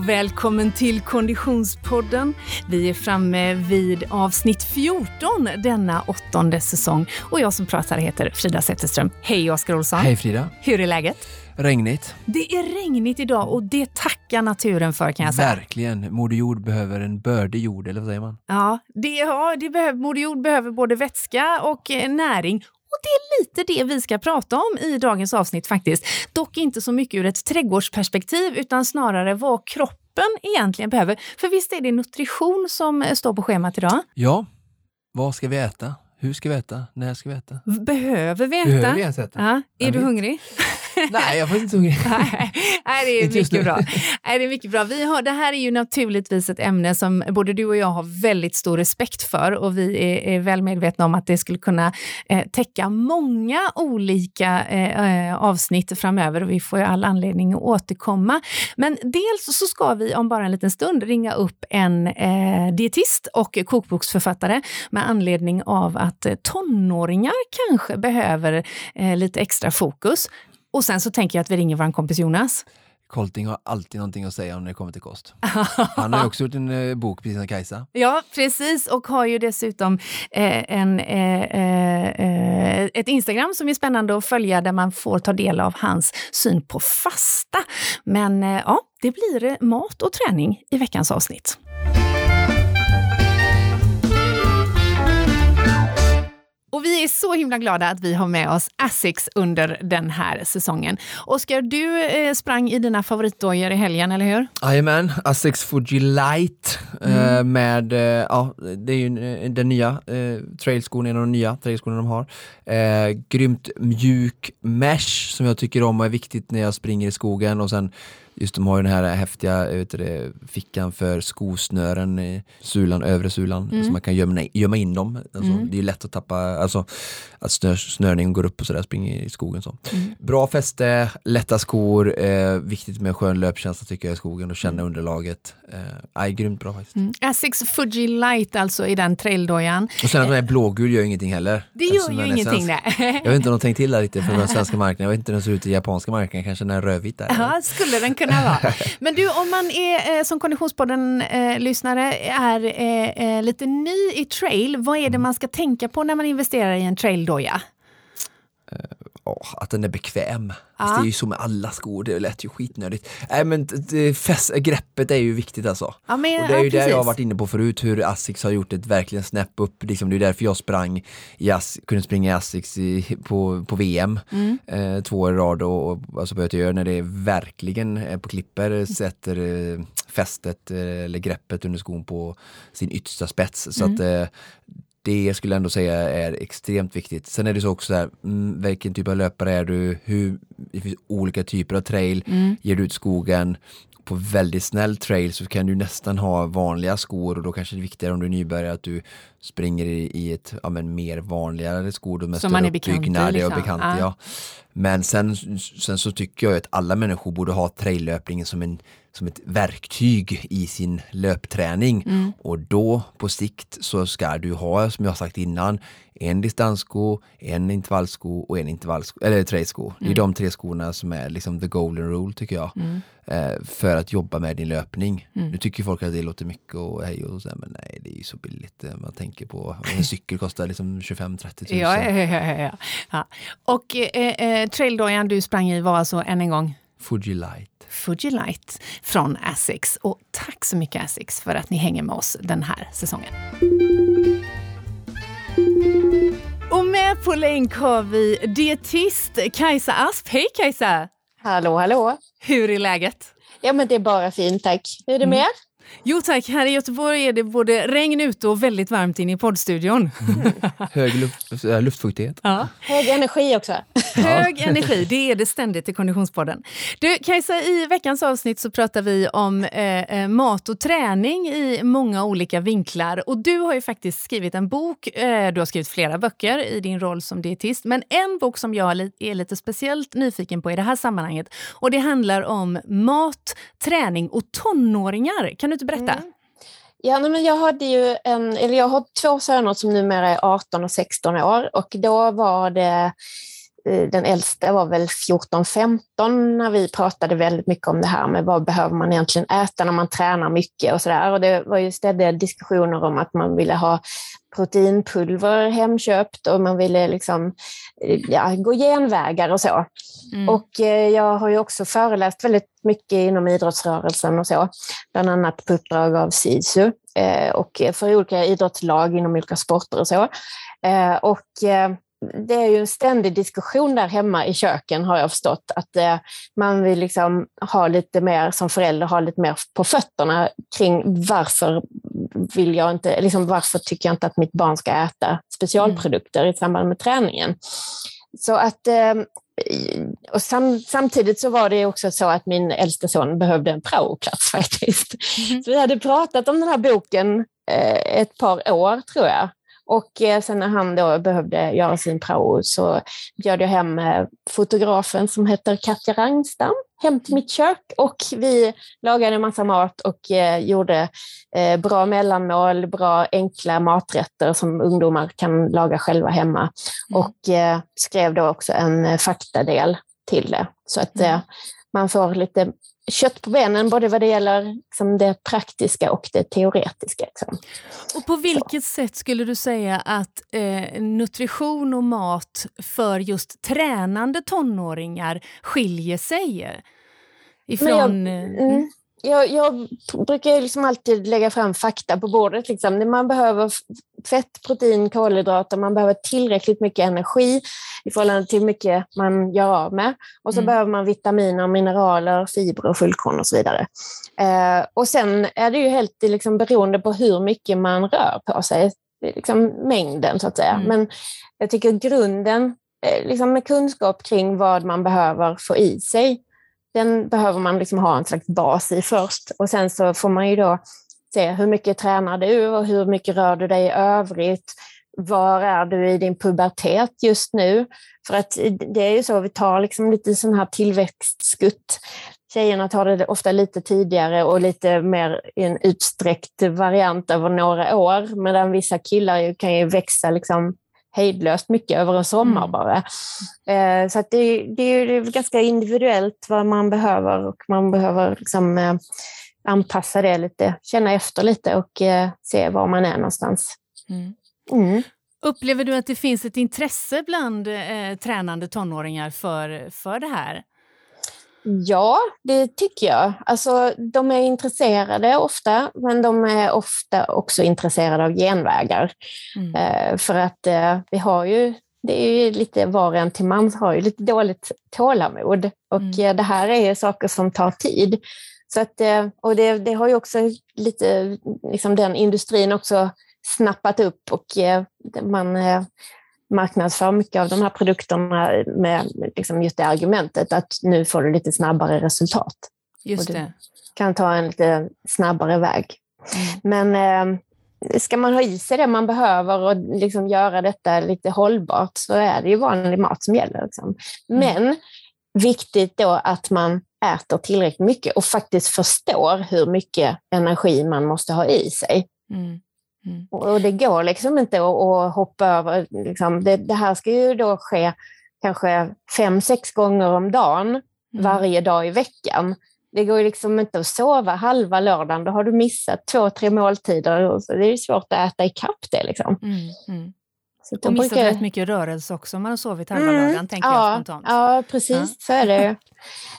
och välkommen till Konditionspodden. Vi är framme vid avsnitt 14 denna åttonde säsong och jag som pratar heter Frida Zetterström. Hej Oskar Olsson! Hej Frida! Hur är läget? Regnigt. Det är regnigt idag och det tackar naturen för kan jag säga. Verkligen. Moder Jord behöver en bördig jord, eller vad säger man? Ja, det, ja det behöver, Moder Jord behöver både vätska och eh, näring och det är lite det vi ska prata om i dagens avsnitt faktiskt. Dock inte så mycket ur ett trädgårdsperspektiv utan snarare vad kroppen egentligen behöver. För visst är det nutrition som eh, står på schemat idag? Ja. Vad ska vi äta? Hur ska vi äta? När ska vi äta? Behöver vi äta? Behöver vi äta? Ja. Är Jag du vet. hungrig? Nej, jag faktiskt inte hungrig. Nej, det är mycket bra. Nej, det är mycket bra. Vi har, det här är ju naturligtvis ett ämne som både du och jag har väldigt stor respekt för och vi är, är väl medvetna om att det skulle kunna eh, täcka många olika eh, eh, avsnitt framöver och vi får ju all anledning att återkomma. Men dels så ska vi om bara en liten stund ringa upp en eh, dietist och kokboksförfattare med anledning av att eh, tonåringar kanske behöver eh, lite extra fokus. Och sen så tänker jag att vi ringer vår kompis Jonas. Colting har alltid någonting att säga om när det kommer till kost. Han har ju också gjort en eh, bok, precis som Kajsa. Ja, precis. Och har ju dessutom eh, en, eh, eh, eh, ett Instagram som är spännande att följa där man får ta del av hans syn på fasta. Men eh, ja, det blir mat och träning i veckans avsnitt. Och vi är så himla glada att vi har med oss Asics under den här säsongen. Oskar, du eh, sprang i dina favoritdojor i helgen, eller hur? Jajamän, Asics Fuji Light eh, med, eh, ja, det är ju eh, den nya eh, trailskon, en av de nya trailskorna de har. Eh, grymt mjuk mesh som jag tycker om och är viktigt när jag springer i skogen och sen just de har ju den här häftiga eh, vet det, fickan för skosnören i sulan, övre sulan, så man kan gömma, gömma in dem. Alltså, Det är ju lätt att tappa, alltså att snör, snörningen går upp och sådär, springer i skogen så. Bra fäste, lätta skor, eh, viktigt med skön löpkänsla tycker jag i skogen och känna underlaget. Eh, aj, grymt bra faktiskt. Mm. Asics Fuji Light alltså i den traildojan. Och sen att den är blågul gör ingenting heller. Det gör ju är ingenting svensk. det. Jag vet inte om de tänkt till där lite för den svenska marknaden. Jag vet inte hur den ser ut i japanska marknaden, kanske den är rödvit där. Ja, skulle den kunna vara. Men du, om man är eh, som Konditionspodden-lyssnare är eh, eh, lite ny i trail, vad är det man ska tänka på när man investerar i en traildoja? Åh, att den är bekväm. Fast det är ju så med alla skor, det lät ju skitnödigt. Nej men det- fäst, greppet är ju viktigt alltså. Ja, men, och det är ja, ju det jag har precis. varit inne på förut, hur Asics har gjort ett verkligen snäpp upp. Liksom, det är därför jag sprang i As kunde springa i Asics i, på, på VM Mm. eh, två år i rad och, och alltså på göra när det verkligen eh, på klipper sätter eh, fästet eh, eller greppet under skon på sin yttersta spets. Så Mm. att eh, det skulle jag ändå säga är extremt viktigt. Sen är det så också där, mm, vilken typ av löpare är du? Hur, det finns olika typer av trail. Mm. Ger du ut skogen på väldigt snäll trail så kan du nästan ha vanliga skor och då kanske det är viktigare om du är nybörjare att du springer i, i ett ja, men mer vanligare skor då med Som man är bekant i, liksom. bekant Ja. ja. Men sen, sen så tycker jag att alla människor borde ha traillöpningen som, en, som ett verktyg i sin löpträning. Mm. Och då på sikt så ska du ha, som jag sagt innan, en distanssko, en intervallsko och en intervallsko, eller trailsko. Det är de tre skorna som är liksom the golden rule tycker jag. Eh, för att jobba med din löpning. Nu tycker folk att det låter mycket och hej och så, här, men nej det är ju så billigt. eh, Man tänker på, en cykel kostar liksom 25-30 tusen. Ja, ja, ja, ja. ja. Och eh, eh, traildojan du sprang i var alltså än en gång Fuji Light. Fuji Light från Asics. Och tack så mycket Asics för att ni hänger med oss den här säsongen. Och med på länk har vi dietist Kajsa Asp. Hej Kajsa! Hallå, hallå. Hur är läget? Ja, men det är bara fint, tack. Hur är det med er? Jo tack, här i Göteborg är det både regn ute och väldigt varmt inne i poddstudion. Hög luft, äh, luftfuktighet. Ja. Hög energi också. Hög energi, det är det ständigt i Konditionspodden. Du, Kajsa, i veckans avsnitt så pratar vi om eh, eh, mat och träning i många olika vinklar. Och du har ju faktiskt skrivit en bok, eh, du har skrivit flera böcker i din roll som dietist, men en bok som jag är lite speciellt nyfiken på i det här sammanhanget, och det handlar om mat, träning och tonåringar. Kan du inte berätta? Mm. Ja, nej, men jag, hade ju en, eller jag har två söner som numera är 18 och 16 år och då var det den äldsta var väl 14-15 när vi pratade väldigt mycket om det här med vad behöver man egentligen äta när man tränar mycket och sådär. Och det var ju ständigt diskussioner om att man ville ha proteinpulver hemköpt och man ville liksom, ja, gå genvägar och så. Mm. Och eh, jag har ju också föreläst väldigt mycket inom idrottsrörelsen och så, bland annat på uppdrag av SISU eh, och för olika idrottslag inom olika sporter och så. Eh, och det är ju en ständig diskussion där hemma i köken har jag förstått, att man vill liksom ha lite mer som förälder, ha lite mer på fötterna kring varför vill jag inte, liksom varför tycker jag inte att mitt barn ska äta specialprodukter mm. i samband med träningen. Så att och sam, samtidigt så var det också så att min äldste son behövde en praoplats faktiskt. Mm. Så vi hade pratat om den här boken eh, ett par år tror jag. Och eh, sen när han då behövde göra sin prao så bjöd jag hem eh, fotografen som heter Katja Rangstam hem till mitt kök och vi lagade en massa mat och eh, gjorde bra mellanmål, bra enkla maträtter som ungdomar kan laga själva hemma. Mm. Och skrev då också en faktadel till det. Så att mm. Man får lite kött på benen, både vad det gäller liksom, det praktiska och det teoretiska. Liksom. Och på vilket Så. sätt skulle du säga att eh, nutrition och mat för just tränande tonåringar skiljer sig? Ifrån... Jag, eh, mm, jag, jag, brukar liksom alltid lägga fram fakta på bordet. Liksom. Man behöver fett, protein, kolhydrater, man behöver tillräckligt mycket energi i förhållande till hur mycket man gör av med. Och så mm. behöver man vitaminer, mineraler, fibrer, och fullkorn och så vidare. Eh, och sen är det ju helt liksom beroende på hur mycket man rör på sig, liksom mängden så att säga. Mm. Men jag tycker grunden, eh, liksom med kunskap kring vad man behöver få i sig, den behöver man liksom ha en slags bas i först. Och sen så får man ju då se hur mycket tränar du och hur mycket rör du dig i övrigt. Var är du i din pubertet just nu? För att det är ju så, vi tar liksom lite sån här tillväxtskutt. Tjejerna tar det ofta lite tidigare och lite mer i en utsträckt variant över några år, medan vissa killar kan ju växa liksom hejdlöst mycket över en sommar mm. bara. Eh, så att det, det, är ganska individuellt vad man behöver och man behöver liksom, eh, anpassa det lite, känna efter lite och eh, se var man är någonstans. Mm. Mm. Upplever du att det finns ett intresse bland eh, tränande tonåringar för, för det här? Ja, det tycker jag. Alltså, de är intresserade ofta, men de är ofta också intresserade av genvägar. Mm. Eh, för att eh, vi har ju, det är ju lite var en till mans har ju lite dåligt tålamod och mm. eh, det här är ju saker som tar tid. Så att, eh, och det, det, har ju också lite, liksom den industrin också snappat upp och eh, man eh, marknadsför mycket av de här produkterna med liksom just det argumentet att nu får du lite snabbare resultat. Just det. kan ta en lite snabbare väg. Mm. Men eh, ska man ha i sig det man behöver och liksom göra detta lite hållbart så är det ju vanlig mat som gäller. Liksom. Mm. Men viktigt då att man äter tillräckligt mycket och faktiskt förstår hur mycket energi man måste ha i sig. Mm. Mm. Och det går liksom inte att, att hoppa över. Liksom. Det, det, här ska ju då ske kanske fem, sex gånger om dagen, mm. varje dag i veckan. Det går ju liksom inte att sova halva lördagen, då har du missat två, tre måltider. Så det är svårt att äta ikapp det. Liksom. Mm, mm. och missat brukar... rätt mycket rörelse också om man har sovit halva mm, lördagen, tänker ja, jag spontant. Ja, precis, ja. så är det.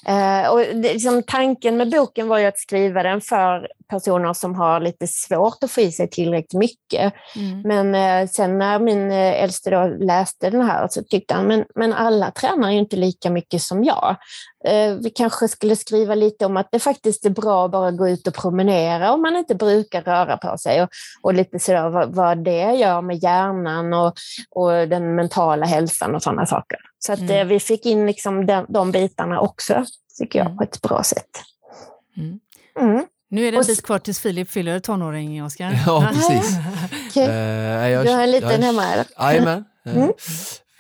Uh, och liksom, tanken med boken var ju att skriva den för personer som har lite svårt att få i sig tillräckligt mycket. Mm. Men eh, sen när min eh, äldste då läste den här så tyckte han, men, men alla tränar ju inte lika mycket som jag. Eh, vi kanske skulle skriva lite om att det faktiskt är bra att bara gå ut och promenera om man inte brukar röra på sig och, och lite sådär vad, vad det gör med hjärnan och, och den mentala hälsan och sådana saker. Så att mm. Eh, vi fick in liksom de, de bitarna också, tycker jag, mm. på ett bra sätt. Mm. mm. Nu är det en bit kvar tills Filip fyller tonåring, Oskar. Ja, precis. okay. uh, jag, du har en liten jag, hemma, eller? Jajamän. Uh, mm.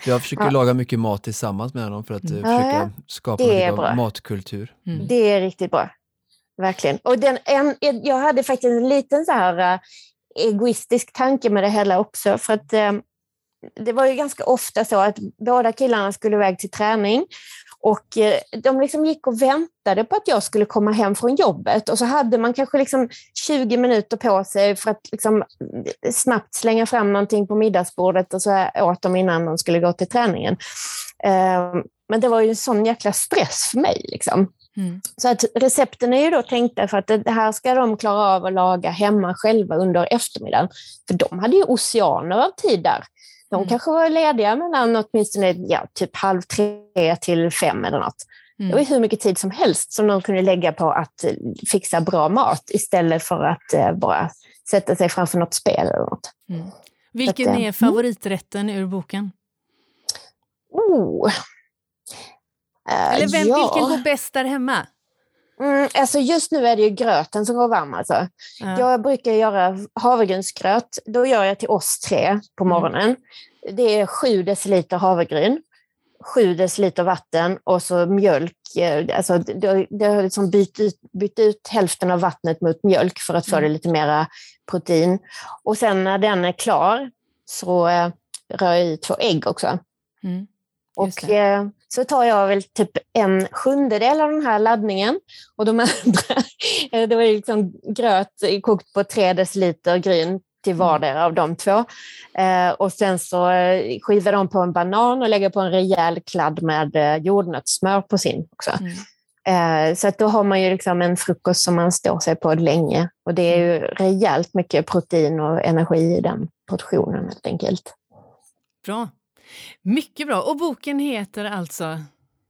Jag försöker ja. laga mycket mat tillsammans med honom för att uh, försöka skapa en matkultur. Mm. Det är riktigt bra. Verkligen. Och den, en, jag hade faktiskt en liten så här egoistisk tanke med det hela också. För att det var ju ganska ofta så att båda killarna skulle iväg till träning och eh, de liksom gick och väntade på att jag skulle komma hem från jobbet och så hade man kanske liksom 20 minuter på sig för att liksom snabbt slänga fram någonting på middagsbordet och så åt de innan de skulle gå till träningen. Ehm, men det var ju en sån jäkla stress för mig. Liksom. Mm. Så att recepten är ju då tänkta för att det här ska de klara av att laga hemma själva under eftermiddagen. För de hade ju oceaner av tid där. De mm. kanske var lediga mellan åtminstone ja, typ halv tre till fem eller något. Mm. Det var hur mycket tid som helst som de kunde lägga på att eh, fixa bra mat istället för att eh, bara sätta sig framför något spel eller något. Mm. Vilken att, är mm. favoriträtten ur boken? Oh. Uh, eller vem, ja. vilken går bäst där hemma? Mm, alltså just nu är det ju gröten som går varm. Alltså. Ja. Jag brukar göra havregrynsgröt. Då gör jag till oss tre på mm. morgonen. Mm. Det är sju deciliter havregryn, sju deciliter vatten och så mjölk. Eh, alltså, det, det har liksom bytt, ut, bytt ut hälften av vattnet mot mjölk för att få mm. det lite mera protein. Och sen när den är klar så eh, rör jag i två ägg också. Mm. Och eh, så tar jag väl typ en sjundedel av den här laddningen och de andra, eh, det var liksom gröt kokt på tre deciliter gryn till mm. vardera av de två. Eh, och sen så skivar de på en banan och lägger på en rejäl kladd med jordnötssmör på sin också. Mm. Så att då har man ju liksom en frukost som man står sig på länge och det är ju mm. rejält mycket protein och energi i den portionen helt enkelt. Bra. Mycket bra. Och boken heter alltså?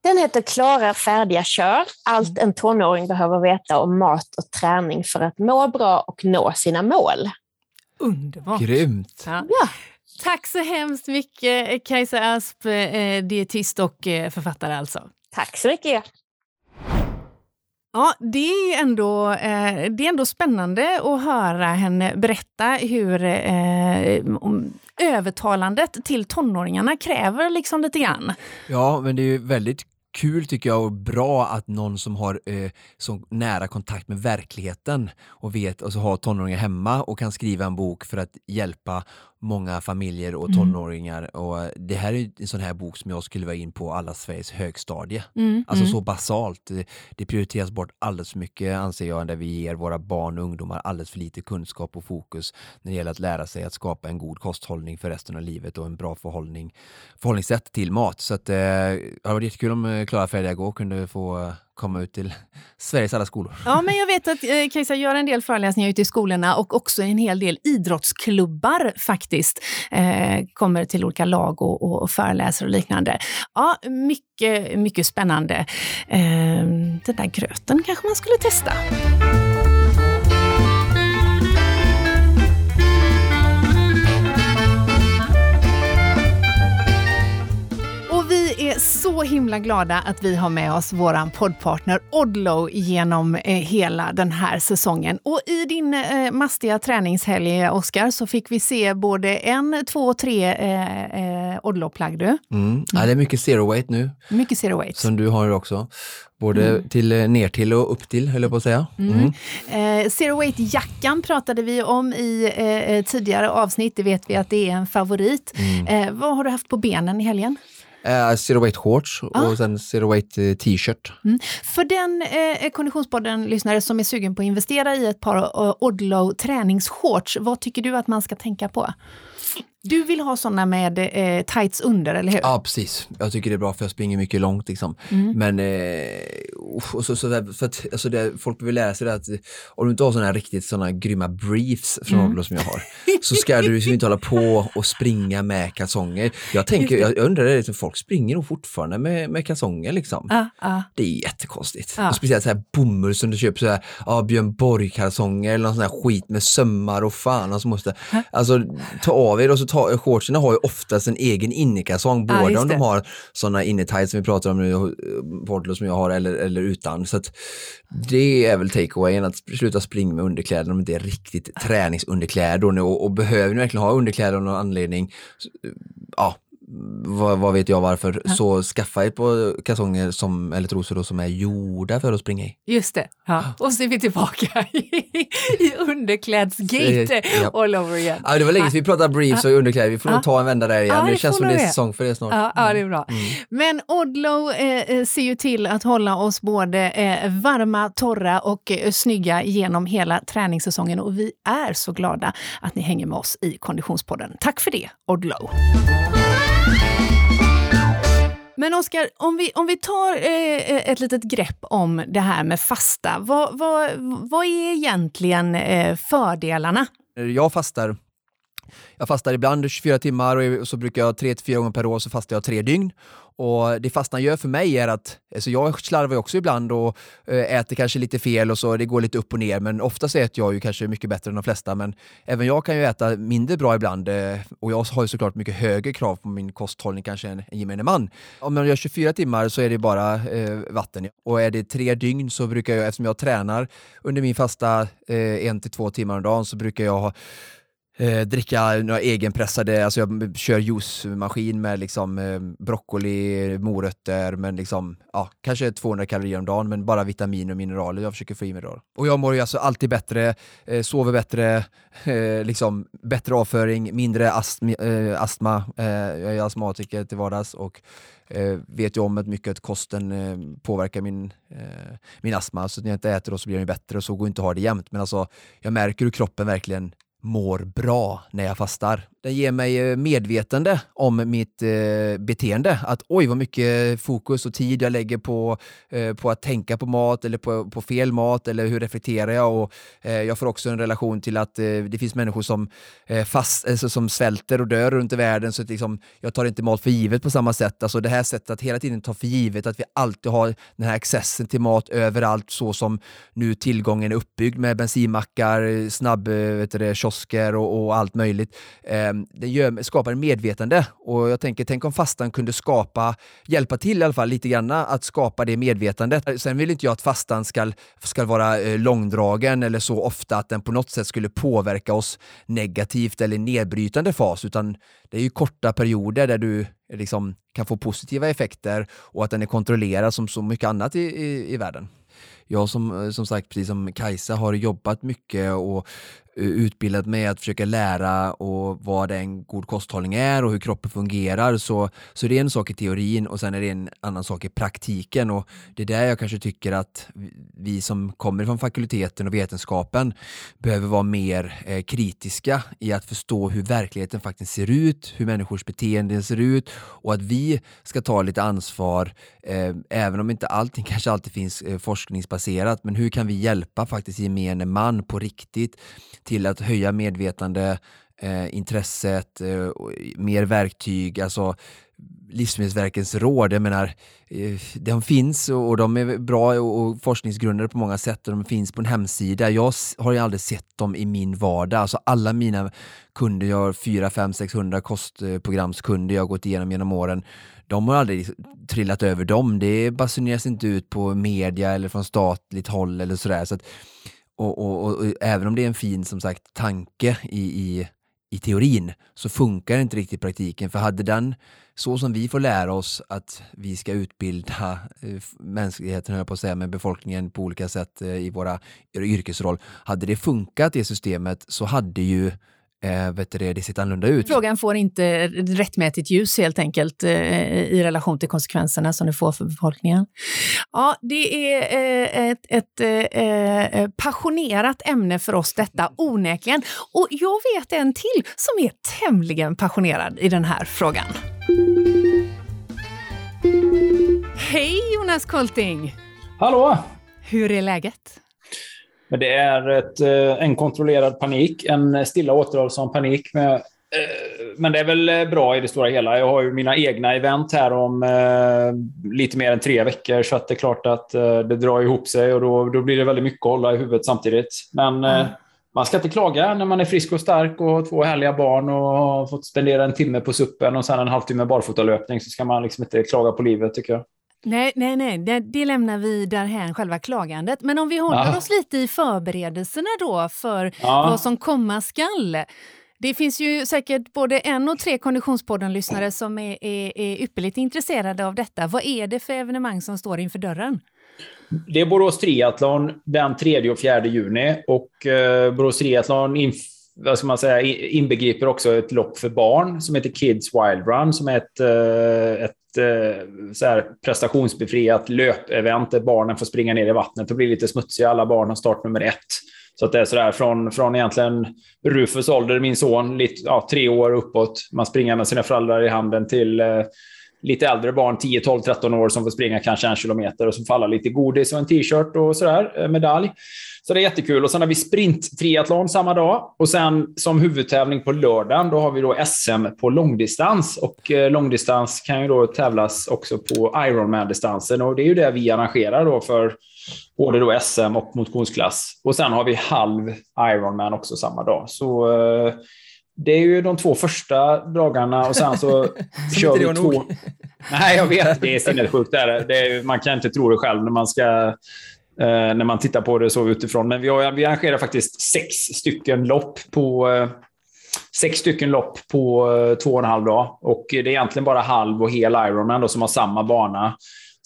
Den heter Klara, färdiga, kör. Allt en tonåring behöver veta om mat och träning för att må bra och nå sina mål. Underbart! Grymt! Ja. ja. Tack så hemskt mycket Kajsa Asp, eh, dietist och eh, författare alltså. Tack så mycket! Ja, det är, ändå, eh, det är ändå spännande att höra henne berätta hur eh, övertalandet till tonåringarna kräver liksom lite grann. Ja, men det är ju väldigt kul tycker jag och bra att någon som har eh, så nära kontakt med verkligheten och vet, alltså har tonåringar hemma och kan skriva en bok för att hjälpa många familjer och mm. tonåringar. Mm. Och det här är en sån här bok som jag skulle vara in på alla Sveriges högstadie. Mm. Alltså mm. så basalt. Det, prioriteras bort alldeles för mycket anser jag, där vi ger våra barn och ungdomar alldeles för lite kunskap och fokus när det gäller att lära sig att skapa en god kosthållning för resten av livet och en bra förhållning, förhållningssätt till mat. Så att, eh, det var jättekul om eh, Klara Färdiga Gå kunde få komma ut till Sveriges alla skolor. Ja, men jag vet att eh, Kajsa gör en del föreläsningar ute i skolorna och också en hel del idrottsklubbar faktiskt eh, kommer till olika lag och, och föreläser och liknande. Ja, mycket, mycket spännande. Eh, den där gröten kanske man skulle testa. Så himla glada att vi har med oss vår poddpartner Odlo genom eh, hela den här säsongen. Och i din eh, mastiga träningshelg, Oskar, så fick vi se både en, två tre eh, eh, Odlo-plagg. Mm. Mm. Ja, det är mycket zero weight nu. Mycket zero weight. Som du har också. Både mm. till, eh, ner till och upp till, höll jag på att säga. Mm. Mm. Eh, Zero Weight-jackan pratade vi om i eh, tidigare avsnitt. Det vet vi att det är en favorit. Mm. Eh, vad har du haft på benen i helgen? Uh, zero weight shorts ah. och sen zero weight uh, t-shirt. Mm. För den eh, Konditionspodden-lyssnare som är sugen på att investera i ett par uh, Odlow träningsshorts, vad tycker du att man ska tänka på? Du vill ha sådana med eh, tights under, eller hur? Ja, precis. Jag tycker det är bra för jag springer mycket långt. Liksom. Mm. Men eh, och så, så där, för att, alltså det, folk vill lära sig det att om du inte har sådana här riktigt sådana grymma briefs från mm. Odlo som jag har, så ska du inte hålla på och springa med kalsonger. Jag tänker, jag, jag undrar, det, liksom, folk springer nog fortfarande med, med kalsonger liksom. Ah, ah. Det är jättekonstigt. Ah. Och speciellt så här bomull som du köper, så här, ah, Björn Borg-kalsonger eller någon sån här skit med sömmar och fan. Alltså, måste, alltså ta av er och så ta, shortsen har ju oftast en egen innerkalsong, både om de har sådana innetights som vi pratar om nu, Portlo som jag har, eller, eller utan. Så det är väl takeawayen, att sluta springa med underkläder om det inte är riktigt träningsunderkläder. Och, och behöver ni verkligen ha underkläder av någon anledning, ja, vad, vad vet jag varför, ja. så skaffa ett par kalsonger som, eller trosor då, som är gjorda för att springa i. Just det, ja. och så är vi tillbaka i, underklädsgate ja. all over igen. Ja, det var länge sedan vi pratade briefs och underkläder, vi får nog ta en vända där igen. det, känns som det är säsong för det snart. Ja, ja det är bra. Mm. Men Odlo eh, eh, ser ju till att hålla oss både eh, varma, torra och eh, snygga genom hela träningssäsongen och vi är så glada att ni hänger med oss i Konditionspodden. Tack för det, Odlo! Men Oskar, om vi, om vi tar eh, eh, ett litet grepp om det här med fasta. Vad, vad, vad är egentligen eh, fördelarna? Eh, jag fastar jag fastar ibland 24 timmar och så brukar jag tre till fyra gånger per år så fastar jag tre dygn. Och det fastan gör för mig är att, alltså jag slarvar ju också ibland och eh, äter kanske lite fel och så, det går lite upp och ner, men oftast äter jag ju kanske mycket bättre än de flesta, men även jag kan ju äta mindre bra ibland eh, och jag har ju såklart mycket högre krav på min kosthållning kanske än en gemene man. Om jag gör 24 timmar så är det bara eh, vatten och är det tre dygn så brukar jag, eftersom jag tränar under min fasta eh, en till två timmar om dagen så brukar jag ha eh, dricka några egenpressade, alltså jag kör juicemaskin med liksom eh, broccoli, morötter, men liksom, ja, kanske 200 kalorier om dagen, men bara vitaminer och mineraler jag försöker få i mig då. Och jag mår ju alltså alltid bättre, eh, sover bättre, eh, liksom bättre avföring, mindre astmi, eh, astma, eh, jag är astmatiker till vardags och eh, vet ju om att mycket att kosten eh, påverkar min, eh, min astma, så när jag inte äter då så blir den bättre och så går inte att ha det jämt. Men alltså, jag märker hur kroppen verkligen mår bra när jag fastar. Den ger mig eh, medvetande om mitt eh, beteende. Att oj vad mycket fokus och tid jag lägger på, eh, på att tänka på mat eller på, på fel mat eller hur reflekterar jag? Och, eh, jag får också en relation till att eh, det finns människor som, eh, fast, alltså, som svälter och dör runt i världen så att liksom, jag tar inte mat för givet på samma sätt. Alltså det här sättet att hela tiden ta för givet att vi alltid har den här accessen till mat överallt så som nu tillgången är uppbyggd med bensinmackar, snabb, eh, vet du, kiosker och, och allt möjligt den det gör, skapar medvetande och jag tänker, tänk om fastan kunde skapa, hjälpa till i alla fall lite grann att skapa det medvetandet. Eh, sen vill inte jag att fastan ska, ska vara eh, långdragen eller så ofta att den på något sätt skulle påverka oss negativt eller nedbrytande fas, utan det är ju korta perioder där du liksom kan få positiva effekter och att den är kontrollerad som så mycket annat i, i, i världen jag som, eh, som sagt, precis som Kajsa, har jobbat mycket och eh, utbildat mig att försöka lära och vad en god kosthållning är och hur kroppen fungerar. Så, så det är en sak i teorin och sen är det en annan sak i praktiken. Och Det är där jag kanske tycker att vi som kommer från fakulteten och vetenskapen behöver vara mer eh, kritiska i att förstå hur verkligheten faktiskt ser ut, hur människors beteenden ser ut och att vi ska ta lite ansvar, eh, även om inte allting kanske alltid finns eh, forskningsbaserat, men hur kan vi hjälpa faktiskt gemene man på riktigt till att höja medvetande, eh, intresset, eh, mer verktyg, alltså Livsmedelsverkets råd, jag menar, eh, de finns och de är bra och forskningsgrundade på många sätt och de finns på en hemsida. Jag har ju aldrig sett dem i min vardag. Alltså alla mina kunder, jag har 4, 5, 600 kostprogramskunder jag har gått igenom genom åren. De har aldrig trillat över dem. Det basuneras inte ut på media eller från statligt håll eller sådär. Så att och, och, och, och, även om det är en fin som sagt tanke i, i, i teorin så funkar det inte riktigt i praktiken. För hade den, så som vi får lära oss att vi ska utbilda eh, mänskligheten, mänskligheten, jag på att säga, med befolkningen på olika sätt eh, i våra yrkesroll. Hade det funkat det systemet så hade ju eh, vet du, det ser annorlunda ut. Frågan får inte rättmätigt ljus helt enkelt eh, i relation till konsekvenserna som det får för befolkningen. Ja, det är eh, ett, ett eh, passionerat ämne för oss detta, onekligen. Och jag vet en till som är tämligen passionerad i den här frågan. Hej Jonas Kolting! Hallå! Hur är läget? Men det är ett, eh, en kontrollerad panik, en stilla återhållsam panik. Med, eh, men det är väl eh, bra i det stora hela. Jag har ju mina egna event här om lite mer än tre veckor, så att det är klart att det drar ihop sig och då, då blir det väldigt mycket att hålla i huvudet samtidigt. Men mm. man ska inte klaga när man är frisk och stark och har två härliga barn och har fått spendera en timme på suppen och sen en halvtimme barfotalöpning, så ska man liksom inte klaga på livet, tycker jag. Nej, nej, nej. Det, det lämnar vi därhän, själva klagandet. Men om vi håller ja. oss lite i förberedelserna då för ja. vad som komma skall. Det finns ju säkert både en och tre Konditionspodden-lyssnare som är, är, är ypperligt intresserade av detta. Vad är det för evenemang som står inför dörren? Det är Borås Triathlon den 3 och 4 juni och eh, Borås Triathlon vad ska man säga, inbegriper också ett lopp för barn som heter Kids Wild Run som är ett, eh, ett Eh, så här, prestationsbefriat löpevent där barnen får springa ner i vattnet och bli lite smutsiga. Alla barn har start nummer ett. Så att det är sådär från, från egentligen Rufus ålder, min son, lite, ja, tre år uppåt. Man springer med sina föräldrar i handen till eh, lite äldre barn, 10, 12, 13 år, som får springa kanske en kilometer och så får alla lite godis och en t-shirt och sådär, eh, medalj. Så det är jättekul. Och sen har vi sprint-triathlon samma dag. Och sen som huvudtävling på lördagen, då har vi då SM på långdistans. Och eh, långdistans kan ju då tävlas också på Ironman-distansen. Och det är ju det vi arrangerar då för både då SM och motionsklass. Och sen har vi halv Ironman också samma dag. Så eh, det är ju de två första dagarna och sen så kör vi två... Nej, jag vet. Det är sinnessjukt. man kan inte tro det själv när man ska Eh, när man tittar på det så utifrån. Men vi, har, vi arrangerar faktiskt sex stycken lopp på eh, sex stycken lopp på eh, två och en halv dag. Och det är egentligen bara halv och hel Ironman då, som har samma bana.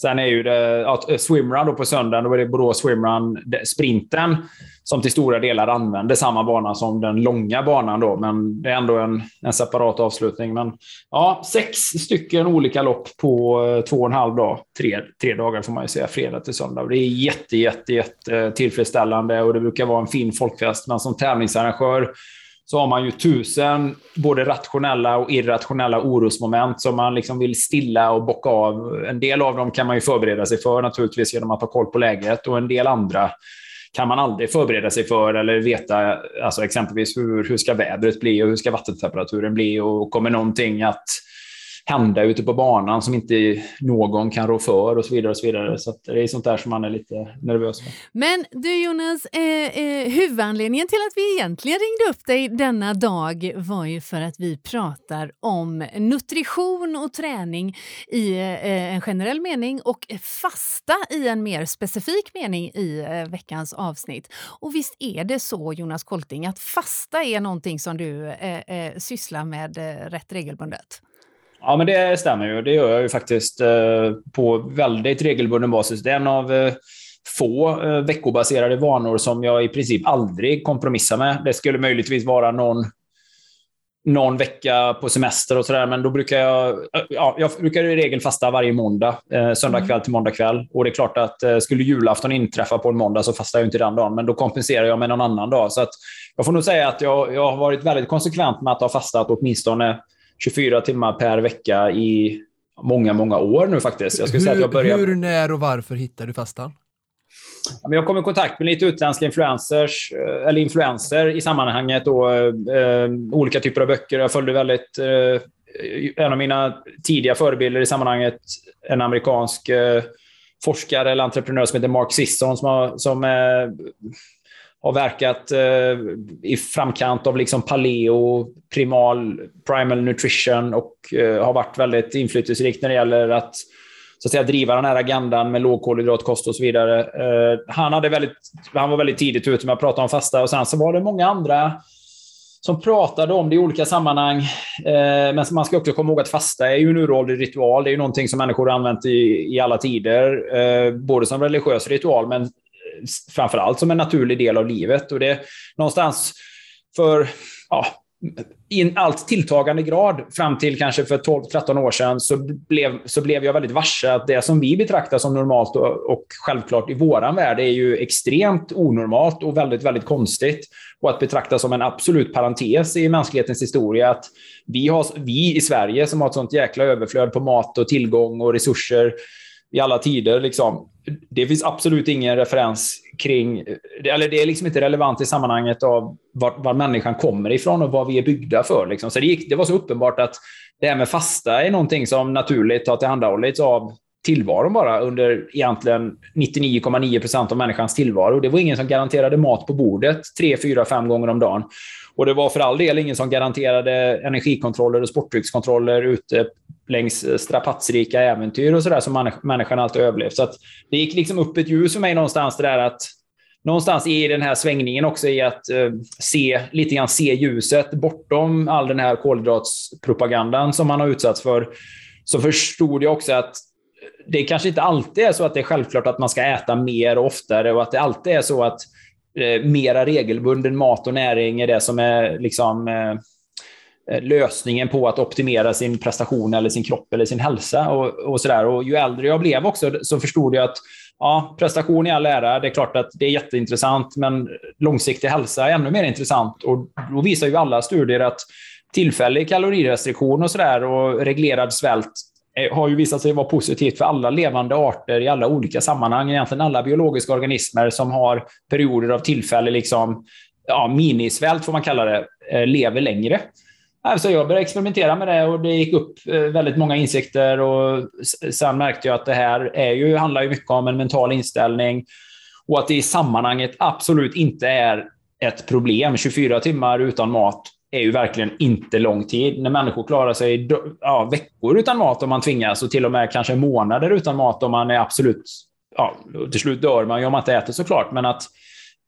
Sen är ju det ja, eh, swimrun då på söndagen, då är det Borås swimrun, sprinten, som till stora delar använder samma bana som den långa banan. Då, men det är ändå en, en separat avslutning. Men ja, sex stycken olika lopp på eh, två och en halv dag. Tre, tre dagar får man ju säga, fredag till söndag. Det är jätte, jätte, jätte eh, tillfredsställande och det brukar vara en fin folkfest. Men som tävlingsarrangör så har man ju tusen både rationella och irrationella orosmoment som man liksom vill stilla och bocka av. En del av dem kan man ju förbereda sig för naturligtvis genom att ha koll på läget och en del andra kan man aldrig förbereda sig för eller veta alltså exempelvis hur, hur ska vädret bli och hur ska vattentemperaturen bli och kommer någonting att hända ute på banan som inte någon kan rå för och så vidare. och Så vidare. Så det är sånt där som man är lite nervös för. Men du Jonas, eh, eh, huvudanledningen till att vi egentligen ringde upp dig denna dag var ju för att vi pratar om nutrition och träning i eh, eh en generell mening och fasta i en mer specifik mening i eh, veckans avsnitt. Och visst är det så Jonas Kolting att fasta är någonting som du eh, eh, sysslar med eh, rätt regelbundet? Ja, men det stämmer ju. Det gör jag ju faktiskt eh, på väldigt regelbunden basis. Det är en av eh, få eh, veckobaserade vanor som jag i princip aldrig kompromissar med. Det skulle möjligtvis vara någon någon vecka på semester och sådär, men då brukar jag... Ja, jag brukar i regel fasta varje måndag, eh, söndag kväll till måndag kväll. Och det är klart att eh, skulle julafton inträffa på en måndag så fastar jag inte den dagen, men då kompenserar jag med någon annan dag. Så att jag får nog säga att jag, jag har varit väldigt konsekvent med att ha fastat åtminstone 24 timmar per vecka i många, många år nu faktiskt. Jag skulle hur, säga att jag började... hur, när och varför hittade du fastan? Jag kom i kontakt med lite utländska influencers, eh, eller influenser i sammanhanget. Då, eh, olika typer av böcker. Jag följde väldigt... Eh, en av mina tidiga förebilder i sammanhanget, en amerikansk eh, forskare eller entreprenör som heter Mark Sisson, som, har, som eh, har verkat eh, i framkant av liksom paleo, primal, primal nutrition och eh, har varit väldigt inflytelserikt när det gäller att så att säga, driva den här agendan med lågkolhydratkost och så vidare. Eh, han, hade väldigt, han var väldigt tidigt ute med att prata om fasta och sen så var det många andra som pratade om det i olika sammanhang. Eh, men man ska också komma ihåg att fasta är ju en uråldrig ritual. Det är ju någonting som människor har använt i, i alla tider. Eh, både som religiös ritual, men framför allt som en naturlig del av livet. Och det någonstans för ja, i en allt tilltagande grad fram till kanske för 12-13 år sedan så blev, så blev jag väldigt varse att det som vi betraktar som normalt och, och självklart i våran värld är ju extremt onormalt och väldigt, väldigt konstigt. Och att betrakta som en absolut parentes i mänsklighetens historia. Att vi, har, vi i Sverige som har ett sånt jäkla överflöd på mat och tillgång och resurser i alla tider. Liksom. Det finns absolut ingen referens kring... Eller det är liksom inte relevant i sammanhanget av var, var människan kommer ifrån och vad vi är byggda för. Liksom. Så det, gick, det var så uppenbart att det här med fasta är någonting som naturligt har tillhandahållits av tillvaron bara under egentligen 99,9 procent av människans tillvaro. Det var ingen som garanterade mat på bordet tre, fyra, fem gånger om dagen. Och det var för all del ingen som garanterade energikontroller och sportdryckskontroller ute längs eh, strapatsrika äventyr och sådär som människan alltid överlevt. Så att det gick liksom upp ett ljus för mig någonstans det där att någonstans i den här svängningen också i att eh, se, lite grann se ljuset bortom all den här kolhydratspropagandan som man har utsatts för, så förstod jag också att det kanske inte alltid är så att det är självklart att man ska äta mer och oftare och att det alltid är så att eh, mera regelbunden mat och näring är det som är liksom eh, eh, lösningen på att optimera sin prestation eller sin kropp eller sin hälsa. Och, och, så där. och Ju äldre jag blev också så förstod jag att ja, prestation i all ära, det är klart att det är jätteintressant, men långsiktig hälsa är ännu mer intressant. Och då visar ju alla studier att tillfällig kalorirestriktion och, så där, och reglerad svält Eh, har ju visat sig vara positivt för alla levande arter i alla olika sammanhang. Egentligen alla biologiska organismer som har perioder av tillfällig liksom, ja, minisvält, får man kalla det, eh, lever längre. Så jag började experimentera med det och det gick upp eh, väldigt många insikter. Och sen märkte jag att det här är ju, handlar ju mycket om en mental inställning och att det i sammanhanget absolut inte är ett problem. 24 timmar utan mat är ju verkligen inte lång tid. När människor klarar sig ja, veckor utan mat om man tvingas och till och med kanske månader utan mat om man är absolut... Ja, till slut dör man ju om man inte äter såklart, men att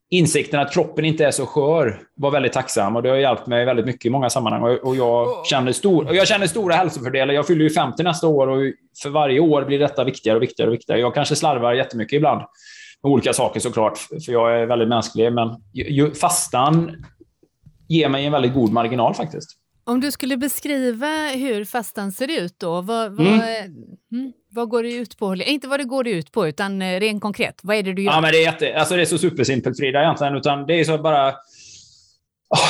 insikten att kroppen inte är så skör var väldigt tacksam och det har hjälpt mig väldigt mycket i många sammanhang. Och, jag, känner stor, och jag känner stora hälsofördelar. Jag fyller ju 50 nästa år och för varje år blir detta viktigare och viktigare och viktigare. Jag kanske slarvar jättemycket ibland med olika saker såklart, för jag är väldigt mänsklig. Men fastan ger mig en väldigt god marginal faktiskt. Om du skulle beskriva hur fastan ser ut då, vad, vad, mm. mm vad går det ut på? Inte vad det går ut på, utan eh, rent konkret. Vad är det du gör? Ja, men det, är jätte, alltså det är så supersimpelt, Frida, egentligen. Utan det är så bara...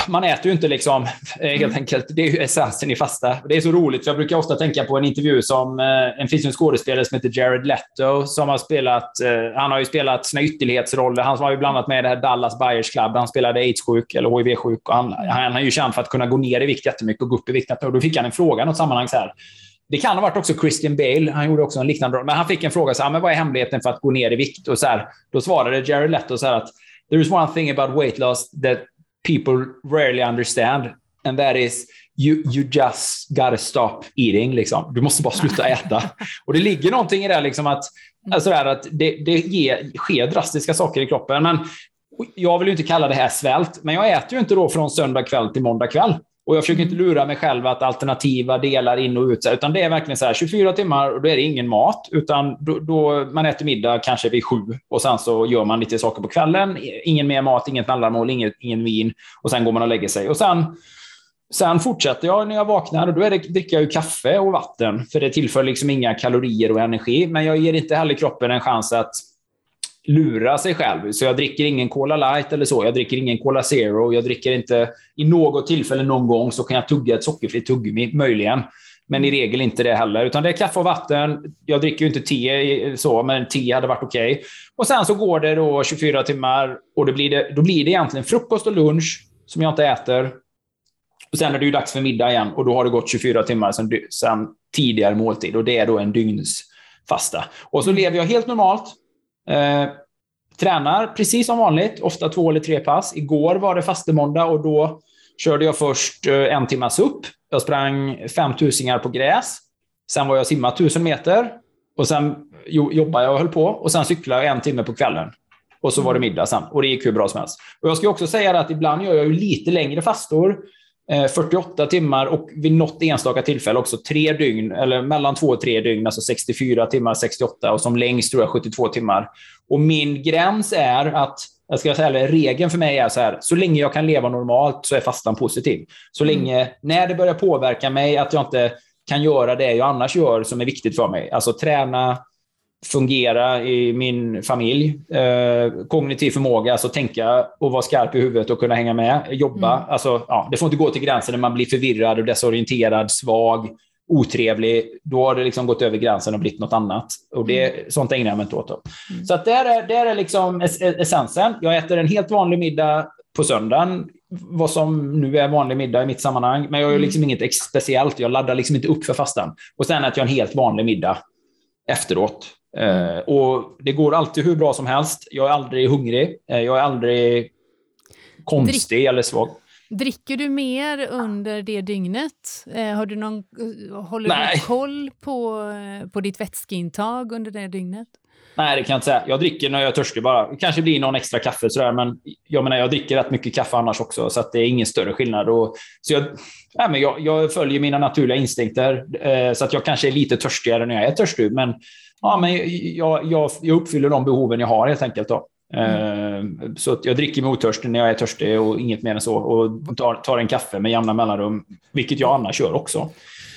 Man äter ju inte liksom, eh, helt mm. enkelt. Det är ju essensen i fasta. Det är så roligt, för jag brukar ofta tänka på en intervju som eh, en finns en skådespelare som heter Jared Leto, som har spelat, han har ju spelat sina ytterlighetsroller. Han var ju bland annat med i det här Dallas Buyers Club. Han spelade aids-sjuk eller HIV-sjuk. Han, han, är ju känd för att kunna gå ner i vikt jättemycket och gå upp i vikt. Och då fick han en fråga i något sammanhang så här. Det kan ha varit också Christian Bale. Han gjorde också en liknande roll. Men han fick en fråga, så här, men vad är hemligheten för att gå ner i vikt? Och så här, då svarade Jared Leto så här att there is one thing about weight loss that people rarely understand and that is you, you just gotta stop eating. Liksom. Du måste bara sluta äta. Och det ligger någonting i det liksom att, alltså där, att det, det ger, sker drastiska saker i kroppen. Men jag vill ju inte kalla det här svält, men jag äter ju inte då från söndag kväll till måndag kväll. Och jag försöker inte mm. lura mig själv att alternativa delar in och ut, utan det är verkligen så här 24 timmar och då är det ingen mat, utan då, då, man äter middag kanske vid sju och sen så gör man lite saker på kvällen. Ingen mer mat, inget mellanmål, inget, ingen vin och sen går man och lägger sig. Och sen, sen fortsätter jag när jag vaknar och då är det, dricker jag ju kaffe och vatten, för det tillför liksom inga kalorier och energi, men jag ger inte heller kroppen en chans att lura sig själv. Så jag dricker ingen Cola Light eller så. Jag dricker ingen Cola Zero. Jag dricker inte... I något tillfälle någon gång så kan jag tugga ett sockerfritt tuggummi, möjligen. Men i regel inte det heller. Utan det är kaffe och vatten. Jag dricker ju inte te, så, men te hade varit okej. Okay. Och sen så går det då 24 timmar och då blir, det, då blir det egentligen frukost och lunch som jag inte äter. Och Sen är det ju dags för middag igen och då har det gått 24 timmar sen, sen tidigare måltid och det är då en dygnsfasta. Och så lever jag helt normalt. Eh, tränar precis som vanligt, ofta två eller tre pass. Igår var det fastemåndag och då körde jag först eh, en timmas upp. Jag sprang fem tusingar på gräs. Sen var jag simma tusen meter. Och sen jobbade jag och höll på. Och sen cyklade jag en timme på kvällen. Och så var det middag sen. Och det gick hur bra som helst. Och jag ska också säga att ibland gör jag ju lite längre fastor. 48 eh, timmar och vid något enstaka tillfälle också tre dygn, eller mellan två och tre dygn, alltså 64 timmar, 68 och som längst tror jag 72 timmar. Och min gräns är att, jag ska säga, eller regeln för mig är så här, så länge jag kan leva normalt så är fastan positiv. Så mm. länge, när det börjar påverka mig, att jag inte kan göra det jag annars gör som är viktigt för mig, alltså träna, fungera i min familj. Eh, kognitiv förmåga, alltså tänka och vara skarp i huvudet och kunna hänga med. Jobba. Mm. Alltså, ja, det får inte gå till gränsen när man blir förvirrad och desorienterad, svag, otrevlig. Då har det liksom gått över gränsen och blivit något annat. Och det, mm. Sånt ägnar jag mig inte åt. Mm. Så att där, är, där är liksom essensen. Jag äter en helt vanlig middag på söndagen, vad som nu är vanlig middag i mitt sammanhang. Men jag gör mm. liksom inget speciellt. Jag laddar liksom inte upp för fastan. Och sen äter jag en helt vanlig middag efteråt. Uh, och Det går alltid hur bra som helst. Jag är aldrig hungrig. Uh, jag är aldrig konstig Drick, eller svag. Dricker du mer under det dygnet? Uh, har du någon, håller Nej. du koll på, på ditt vätskeintag under det dygnet? Nej, det kan jag inte säga. Jag dricker när jag är törstig bara. Det kanske blir någon extra kaffe sådär, men jag menar, jag dricker rätt mycket kaffe annars också, så att det är ingen större skillnad. Och, så jag, nej, men jag, jag följer mina naturliga instinkter, eh, så att jag kanske är lite törstigare när jag är törstig, men, ja, men jag, jag, jag uppfyller de behoven jag har helt enkelt. Då. Mm. Så jag dricker mig otörstig när jag är törstig och inget mer än så. Och tar, tar en kaffe med jämna mellanrum, vilket jag annars gör också.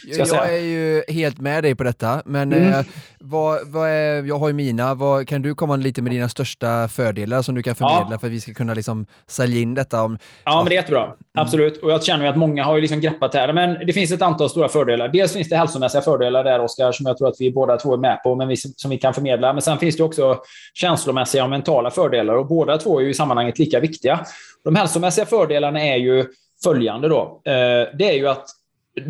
Jag, jag är ju helt med dig på detta, men mm. eh, vad, vad är, jag har ju mina. Vad, kan du komma lite med dina största fördelar som du kan förmedla ja. för att vi ska kunna liksom sälja in detta? Om, ja, men det är jättebra. Mm. Absolut. Och jag känner att många har ju liksom greppat det här. Men det finns ett antal stora fördelar. Dels finns det hälsomässiga fördelar där, Oskar, som jag tror att vi båda två är med på, men vi, som vi kan förmedla. Men sen finns det också känslomässiga och mentala fördelar och båda två är ju i sammanhanget lika viktiga. De hälsomässiga fördelarna är ju följande då. Eh, det är ju att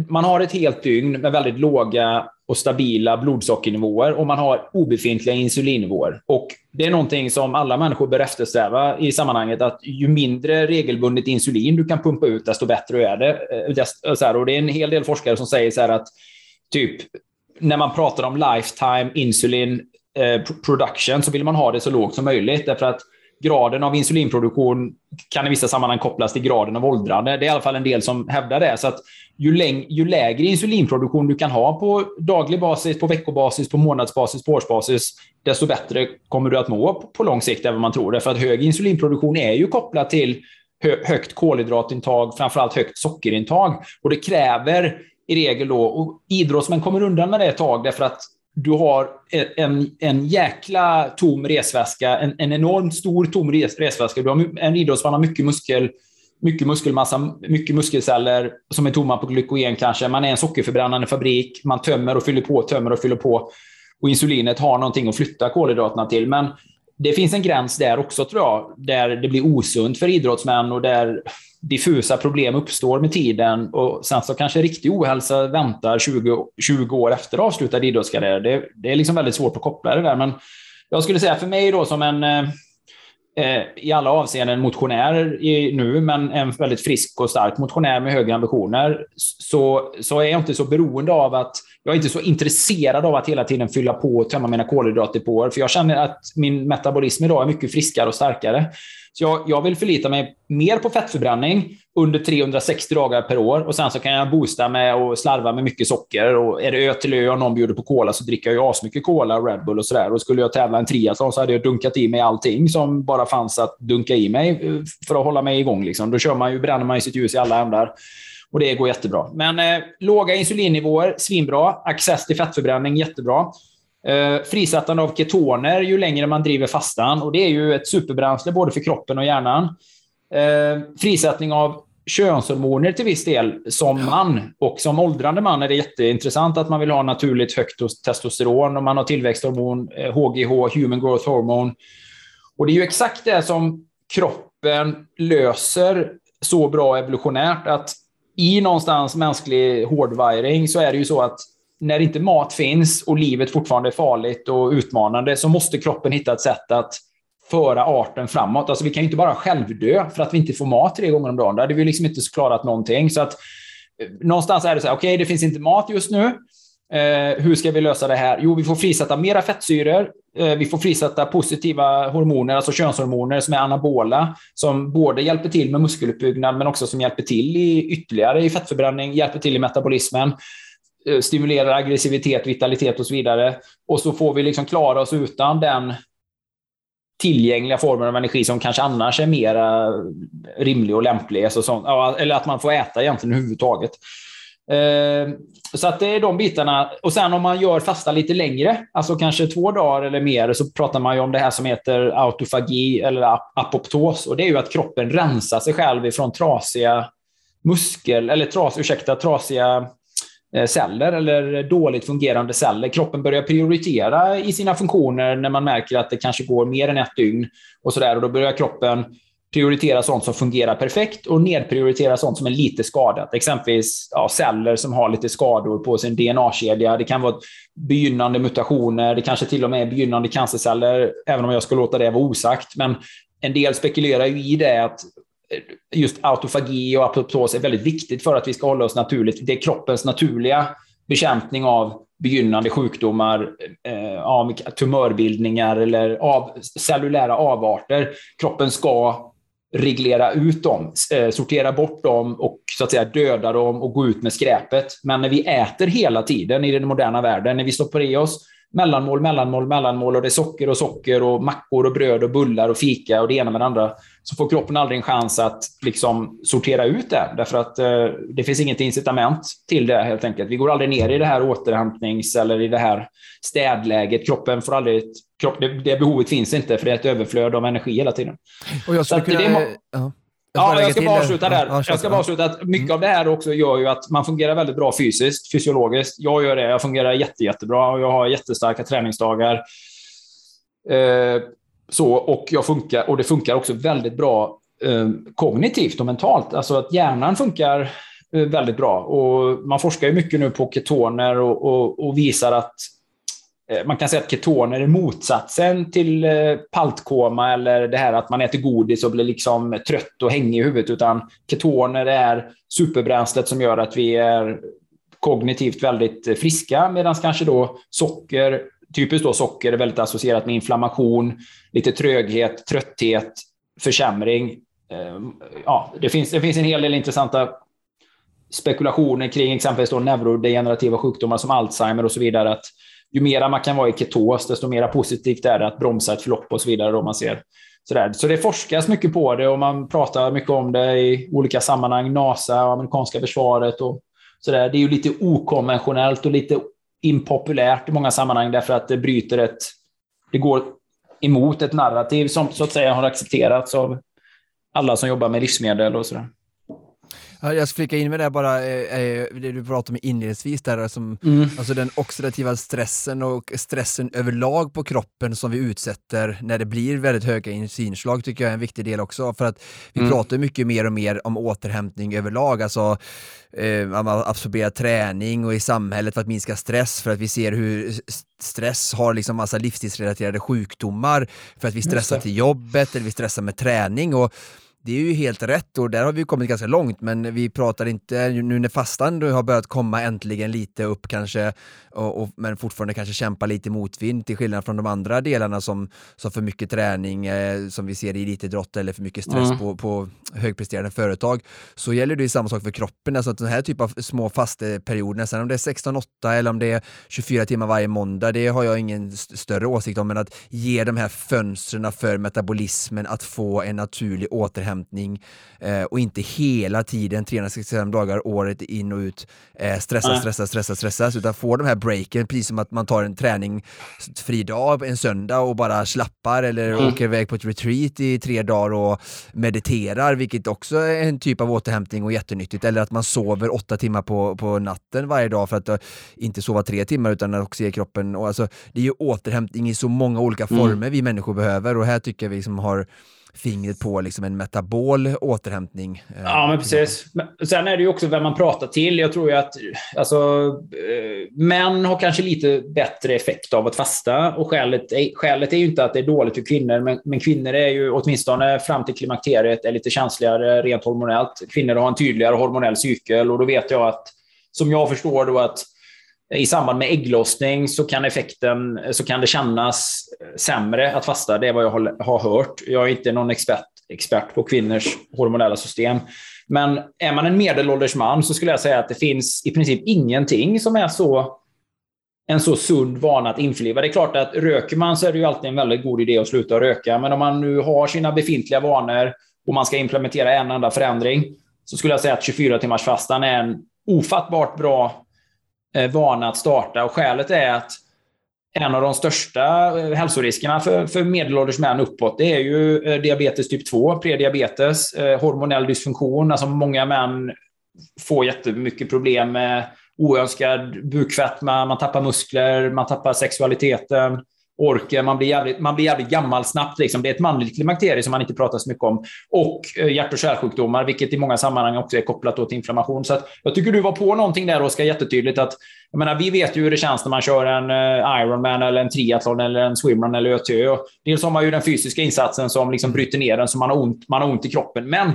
man har ett helt dygn med väldigt låga och stabila blodsockernivåer och man har obefintliga insulinnivåer. Och det är någonting som alla människor bör eftersträva i sammanhanget, att ju mindre regelbundet insulin du kan pumpa ut, desto bättre är det. Eh, och det är en hel del forskare som säger så att typ när man pratar om lifetime insulin eh, production så vill man ha det så lågt som möjligt, därför att graden av insulinproduktion kan i vissa sammanhang kopplas till graden av åldrande. Det är i alla fall en del som hävdar det. Så att ju, läng ju lägre insulinproduktion du kan ha på daglig basis, på veckobasis, på månadsbasis, på årsbasis, desto bättre kommer du att må på lång sikt även om man tror. Därför att hög insulinproduktion är ju kopplat till hö högt kolhydratintag, framförallt högt sockerintag. Och det kräver i regel då, och idrottsmän kommer undan med det ett tag, därför att du har en, en jäkla tom resväska, en, en enormt stor tom res, resväska. Du har en idrottsman har mycket muskel, mycket muskelmassa, mycket muskelceller som är tomma på glykogen kanske. Man är en sockerförbrännande fabrik. Man tömmer och fyller på, tömmer och fyller på. Och insulinet har någonting att flytta kolhydraterna till. Men det finns en gräns där också tror jag, där det blir osunt för idrottsmän och där diffusa problem uppstår med tiden och sen så kanske riktig ohälsa väntar 20, 20 år efter avslutad idrottskarriär. Det, det är liksom väldigt svårt att koppla det där, men jag skulle säga för mig då som en eh, Eh, i alla avseenden motionär i, nu, men en väldigt frisk och stark motionär med höga ambitioner, så, så är jag inte så beroende av att jag är inte så intresserad av att hela tiden fylla på och tömma mina kolhydratdepåer, för jag känner att min metabolism idag är mycket friskare och starkare. Så jag, jag vill förlita mig mer på fettförbränning under 360 dagar per år och sen så kan jag boosta med och slarva med mycket socker. Och är det ö till ö och någon bjuder på cola så dricker jag ju asmycket cola och Red Bull och sådär. Och skulle jag tävla en triathlon så hade jag dunkat i mig allting som bara fanns att dunka i mig eh, för att hålla mig igång. Liksom. Då kör man ju, bränner man ju sitt ljus i alla ändar. Och det går jättebra. Men eh, låga insulinnivåer, svinbra. Access till fettförbränning, jättebra. Eh, frisättande av ketoner ju längre man driver fastan. Och det är ju ett superbränsle både för kroppen och hjärnan. Eh, frisättning av könshormoner till viss del som man. Och som åldrande man är det jätteintressant att man vill ha naturligt högt testosteron och man har tillväxthormon, HGH, eh, Human Growth Hormone. Och det är ju exakt det som kroppen löser så bra evolutionärt att i någonstans mänsklig hårdwiring så är det ju så att när inte mat finns och livet fortfarande är farligt och utmanande så måste kroppen hitta ett sätt att föra arten framåt. Alltså vi kan ju inte bara självdö för att vi inte får mat tre gånger om dagen. Då hade vi liksom inte klarat någonting. Så att, eh, någonstans är det så här, okej, okay, det finns inte mat just nu. Eh, hur ska vi lösa det här? Jo, vi får frisätta mera fettsyror. Eh, vi får frisätta positiva hormoner, alltså könshormoner som är anabola, som både hjälper till med muskeluppbyggnad, men också som hjälper till i ytterligare i fettförbränning, hjälper till i metabolismen. Eh, stimulerar aggressivitet, vitalitet och så vidare. Och så får vi liksom klara oss utan den tillgängliga formen av energi som kanske annars är mer rimlig och lämplig. Alltså sånt, eller att man får äta egentligen överhuvudtaget. Eh, så att det är de bitarna. Och sen om man gör fasta lite längre, alltså kanske två dagar eller mer, så pratar man ju om det här som heter autofagi eller apoptos. Och det är ju att kroppen rensar sig själv ifrån trasiga muskel, eller tras, ursäkta, trasiga Eh, celler eller dåligt fungerande celler. Kroppen börjar prioritera i sina funktioner när man märker att det kanske går mer än ett dygn. och, så där, och Då börjar kroppen prioritera sånt som fungerar perfekt och nedprioritera sånt som är lite skadat. Exempelvis ja, celler som har lite skador på sin DNA-kedja. Det kan vara begynnande mutationer, det kanske till och med är begynnande cancerceller, även om jag ska låta det vara osagt. Men en del spekulerar ju i det att just autofagi och apoptos är väldigt viktigt för att vi ska hålla oss naturligt. Det är kroppens naturliga bekämpning av begynnande sjukdomar, eh, tumörbildningar eller av, cellulära avarter. Kroppen ska reglera ut dem, eh, sortera bort dem och så att säga döda dem och gå ut med skräpet. Men när vi äter hela tiden i den moderna världen, när vi stoppar i oss mellanmål, mellanmål, mellanmål och det är socker och socker och mackor och bröd och bullar och fika och det ena med det andra, så får kroppen aldrig en chans att liksom sortera ut det. Därför att eh, det finns inget incitament till det helt enkelt. Vi går aldrig ner i det här återhämtnings eller i det här städläget. Kroppen får aldrig... Kropp, det, det behovet finns inte för det är ett överflöd av energi hela tiden. Och jag skulle kunna... Det, ja. Ja, jag ska bara avsluta där. jag ska bara avsluta att mycket mm. av det här också gör ju att man fungerar väldigt bra fysiskt, fysiologiskt. Jag gör det. Jag fungerar jätte, jättebra och jag har jättestarka träningsdagar. Eh, så, och, jag funkar, och det funkar också väldigt bra eh, kognitivt och mentalt. Alltså att hjärnan funkar eh, väldigt bra. Och man forskar ju mycket nu på ketoner och, och, och visar att Eh, man kan säga att ketoner är motsatsen till eh, paltkoma eller det här att man äter godis och blir liksom trött och hängig i huvudet, utan ketoner är superbränslet som gör att vi är kognitivt väldigt friska, medan kanske då socker, typiskt då socker, är väldigt associerat med inflammation, lite tröghet, trötthet, försämring. Eh, ja, det, finns, det finns en hel del intressanta spekulationer kring exempelvis då neurodegenerativa sjukdomar som Alzheimer och så vidare. Att ju mera man kan vara i ketos, desto mer positivt är det att bromsa ett förlopp och så vidare. Då man ser. Sådär. Så det forskas mycket på det och man pratar mycket om det i olika sammanhang. NASA och amerikanska försvaret och sådär. Det är ju lite okonventionellt och lite impopulärt i många sammanhang därför att det bryter ett... Det går emot ett narrativ som så att säga har accepterats av alla som jobbar med livsmedel och sådär. Jag ska flika in med det bara, eh, eh, det du pratade om inledningsvis där, som, mm. alltså den oxidativa stressen och stressen överlag på kroppen som vi utsätter när det blir väldigt höga insulinslag tycker jag är en viktig del också. För att vi mm. pratar mycket mer och mer om återhämtning överlag, alltså eh, absorbera träning och i samhället för att minska stress, för att vi ser hur stress har liksom massa livsstilsrelaterade sjukdomar, för att vi stressar till jobbet eller vi stressar med träning. och det är ju helt rätt och där har vi kommit ganska långt men vi pratar inte, nu när fastan har börjat komma äntligen lite upp kanske, och, och, men fortfarande kanske kämpa lite motvind till skillnad från de andra delarna som, som för mycket träning, eh, som vi ser i elitidrott eller för mycket stress mm. på, på högpresterande företag, så gäller det ju samma sak för kroppen, alltså att den här typen av små fasteperioder, sen om det är 16-8 eller om det är 24 timmar varje måndag, det har jag ingen större åsikt om, men att ge de här fönstren för metabolismen att få en naturlig återhämtning återhämtning eh, och inte hela tiden 365 dagar året in och ut eh, stressa, stressa, stressa, stressa, utan få de här breaken, precis som att man tar en träning fri dag en söndag och bara slappar eller mm. åker iväg på ett retreat i tre dagar och mediterar, vilket också är en typ av återhämtning och jättenyttigt, eller att man sover åtta timmar på, på natten varje dag för att uh, inte sova tre timmar utan att också ge kroppen, och alltså, det är ju återhämtning i så många olika mm. former mm. vi människor behöver och här tycker jag vi som har fingret på liksom en metabol återhämtning. Eh, ja, men precis. Men sen är det ju också vem man pratar till. Jag tror ju att alltså, eh, män har kanske lite bättre effekt av att fasta. Och skälet är, skälet är ju inte att det är dåligt för kvinnor, men, men kvinnor är ju åtminstone fram till klimakteriet är lite känsligare rent hormonellt. Kvinnor har en tydligare hormonell cykel och då vet jag att, som jag förstår då att i samband med ägglossning så kan effekten, så kan det kännas sämre att fasta. Det är vad jag har, hört. Jag är inte någon expert, expert på kvinnors hormonella system. Men är man en medelålders man så skulle jag säga att det finns i princip ingenting som är så en så sund vana att införliva. Det är klart att röker man så är det ju alltid en väldigt god idé att sluta röka. Men om man nu har sina befintliga vanor och man ska implementera en enda förändring så skulle jag säga att 24 timmars fastan är en ofattbart bra Eh, vana att starta. Och skälet är att en av de största eh, hälsoriskerna för, för medelålders män uppåt, det är ju eh, diabetes typ 2, prediabetes, hormonell dysfunktion. Alltså många män får jättemycket problem med oönskad bukfetma, man tappar muskler, man tappar sexualiteten orken, man blir jävligt, man blir jävligt gammal snabbt. Liksom. Det är ett manligt klimakterie som man inte pratar så mycket om. Och eh, hjärt och kärlsjukdomar, vilket i många sammanhang också är kopplat till inflammation. Så jag tycker du var på någonting där, Oskar, jättetydligt. Att, jag menar, vi vet ju hur det känns när man kör en eh, Ironman, eller en triathlon, eller en swimrun eller ÖTÖ. Dels har man ju den fysiska insatsen som liksom bryter ner den, så man har ont, man har ont i kroppen. Men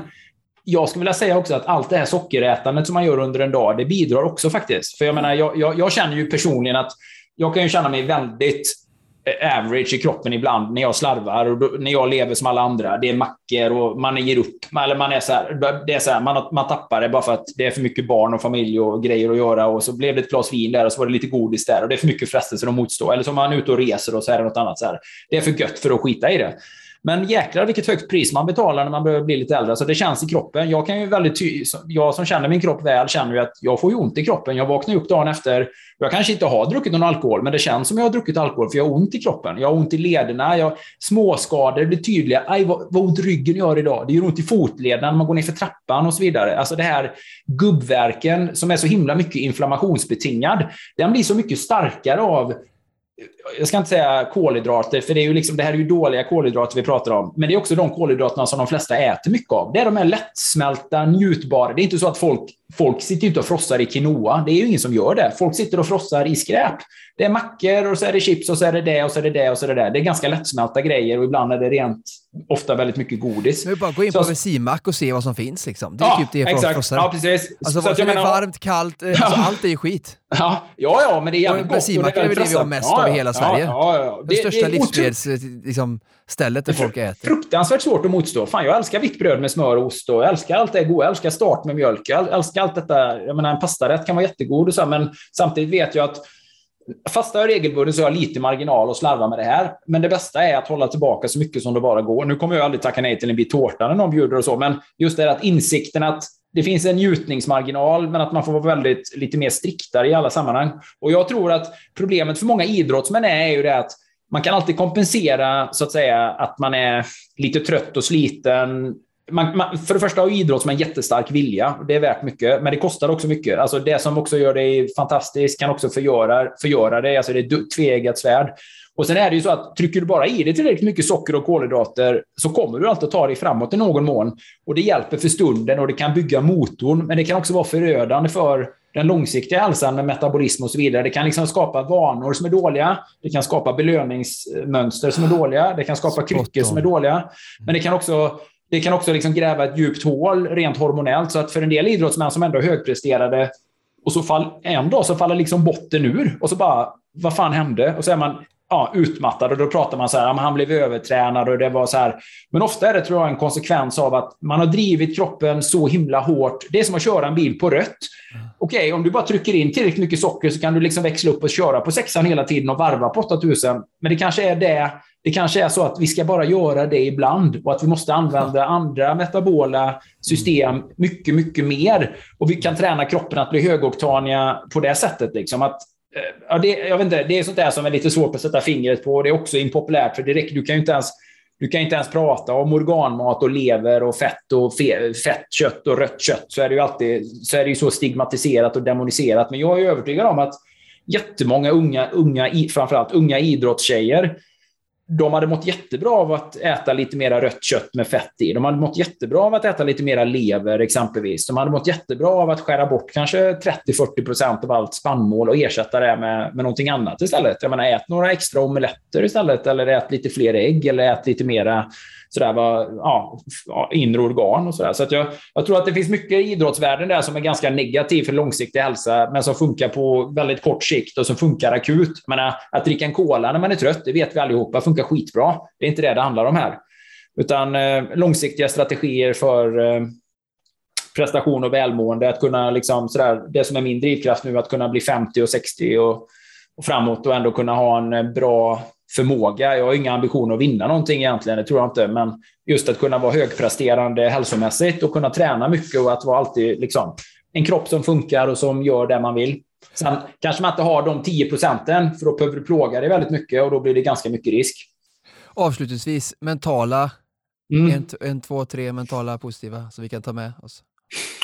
jag skulle vilja säga också att allt det här sockerätandet som man gör under en dag, det bidrar också faktiskt. För jag menar, jag, jag, jag känner ju personligen att jag kan ju känna mig väldigt average i kroppen ibland när jag slarvar och då, när jag lever som alla andra. Det är mackor och man ger upp. Eller man är så här, det är så här, man, man tappar det bara för att det är för mycket barn och familj och grejer att göra och så blev det ett glas vin där och så var det lite godis där och det är för mycket frestelser att motstå. Eller så är man ute och reser och så är det något annat. Så här. Det är för gött för att skita i det. Men jäklar vilket högt pris man betalar när man börjar bli lite äldre. Så det känns i kroppen. Jag kan ju väldigt jag som känner min kropp väl känner ju att jag får ju ont i kroppen. Jag vaknar upp dagen efter. Jag kanske inte har druckit någon alkohol, men det känns som jag har druckit alkohol för jag har ont i kroppen. Jag har ont i lederna, jag, småskador blir tydliga. Aj, vad, vad ont ryggen gör idag. Det gör ont i fotlederna när man går ner för trappan och så vidare. Alltså det här gubbverken som är så himla mycket inflammationsbetingad, den blir så mycket starkare av jag ska inte säga kolhydrater, för det, är ju liksom, det här är ju dåliga kolhydrater vi pratar om. Men det är också de kolhydraterna som de flesta äter mycket av. Det är de här lättsmälta, njutbara. Det är inte så att folk, folk sitter ute och frossar i quinoa. Det är ju ingen som gör det. Folk sitter och frossar i skräp. Det är mackor och så är det chips och så är det det och så är det det och så är det det. Det är ganska lättsmälta grejer och ibland är det rent, ofta väldigt mycket godis. Men bara gå in på bensinmack och se vad som finns. Liksom. Det är ja, typ det folk frossar. Ja, precis. Alltså, så, så är varmt, kallt, ja. alltså, allt är ju skit. Ja, ja, ja men det är jävligt gott. Bensinmackar är väl det vi har mest av i hela Sverige. Ja, ja, det, största livsmedelsstället liksom, där folk äter. Fruktansvärt svårt att motstå. Fan, jag älskar vitt bröd med smör och ost och jag älskar allt det goda. Jag älskar start med mjölk. Jag älskar allt detta. Jag menar, en pastarätt kan vara jättegod och så, men samtidigt vet jag att Fasta jag regelbundet så har jag lite marginal att slarva med det här. Men det bästa är att hålla tillbaka så mycket som det bara går. Nu kommer jag aldrig tacka nej till en bit tårta när någon bjuder och så, men just det här att insikten att det finns en njutningsmarginal, men att man får vara väldigt lite mer striktare i alla sammanhang. Och jag tror att problemet för många idrottsmän är ju det att man kan alltid kompensera, så att säga, att man är lite trött och sliten. Man, man, för det första har idrottsmän jättestark vilja. Det är värt mycket, men det kostar också mycket. Alltså det som också gör dig fantastisk kan också förgöra, förgöra dig. Alltså det är tveeggat svärd. Och sen är det ju så att trycker du bara i dig tillräckligt mycket socker och kolhydrater så kommer du alltid ta dig framåt i någon mån. Och det hjälper för stunden och det kan bygga motorn, men det kan också vara förödande för den långsiktiga hälsan med metabolism och så vidare. Det kan liksom skapa vanor som är dåliga. Det kan skapa belöningsmönster som är dåliga. Det kan skapa kryckor som är dåliga. Men det kan också det kan också liksom gräva ett djupt hål rent hormonellt. Så att för en del idrottsmän som ändå är högpresterade och så fall, en dag så faller liksom botten ur och så bara, vad fan hände? Och så är man ja, utmattad och då pratar man så här, han blev övertränad och det var så här. Men ofta är det tror jag en konsekvens av att man har drivit kroppen så himla hårt. Det är som att köra en bil på rött. Okej, okay, om du bara trycker in tillräckligt mycket socker så kan du liksom växla upp och köra på sexan hela tiden och varva på 8000. Men det kanske är det det kanske är så att vi ska bara göra det ibland och att vi måste använda andra metabola system mycket, mycket mer. Och vi kan träna kroppen att bli högoktaniga på det sättet. Liksom. Att Eh, ja, det, jag vet inte, det är sånt där som är lite svårt att sätta fingret på. Det är också impopulärt, för direkt, du kan ju inte ens du kan inte ens prata om organmat och lever och fett och fe, fett kött och rött kött. Så är det ju alltid så, är det ju så stigmatiserat och demoniserat. Men jag är övertygad om att jättemånga unga, unga framförallt unga idrottstjejer de hade mått jättebra av att äta lite mera rött kött med fett i. De hade mått jättebra av att äta lite mera lever exempelvis. De hade mått jättebra av att skära bort kanske 30-40 procent av allt spannmål och ersätta det med, med någonting annat istället. Jag menar, ät några extra omeletter istället eller ät lite fler ägg eller ät lite mera sådär, var, ja, inre organ och sådär. Så att jag, jag tror att det finns mycket i idrottsvärlden där som är ganska negativ för långsiktig hälsa, men som funkar på väldigt kort sikt och som funkar akut. Men att dricka en cola när man är trött, det vet vi allihopa, funkar skitbra. Det är inte det det handlar om här. Utan eh, långsiktiga strategier för eh, prestation och välmående. Att kunna, liksom, sådär, det som är min drivkraft nu, att kunna bli 50 och 60 och, och framåt och ändå kunna ha en eh, bra förmåga. Jag har inga ambitioner att vinna någonting egentligen, det tror jag inte. Men just att kunna vara högpresterande hälsomässigt och kunna träna mycket och att vara alltid liksom, en kropp som funkar och som gör det man vill. Sen kanske man inte har de 10 procenten, för då behöver du plåga dig väldigt mycket och då blir det ganska mycket risk. Avslutningsvis, mentala, mm. en, en, två, tre mentala positiva som vi kan ta med oss.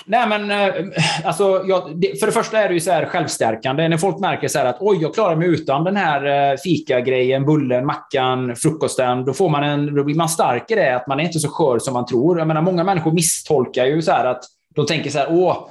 Nej, men eh, alltså, jag, för det första är det ju så här självstärkande. När folk märker så att oj, jag klarar mig utan den här fikagrejen, fika-grejen, bullen, mackan, frukosten. Då, får man en, då blir man stark i det, att man är inte så skör som man tror. Jag menar, många människor misstolkar ju så här att de tänker så här, åh,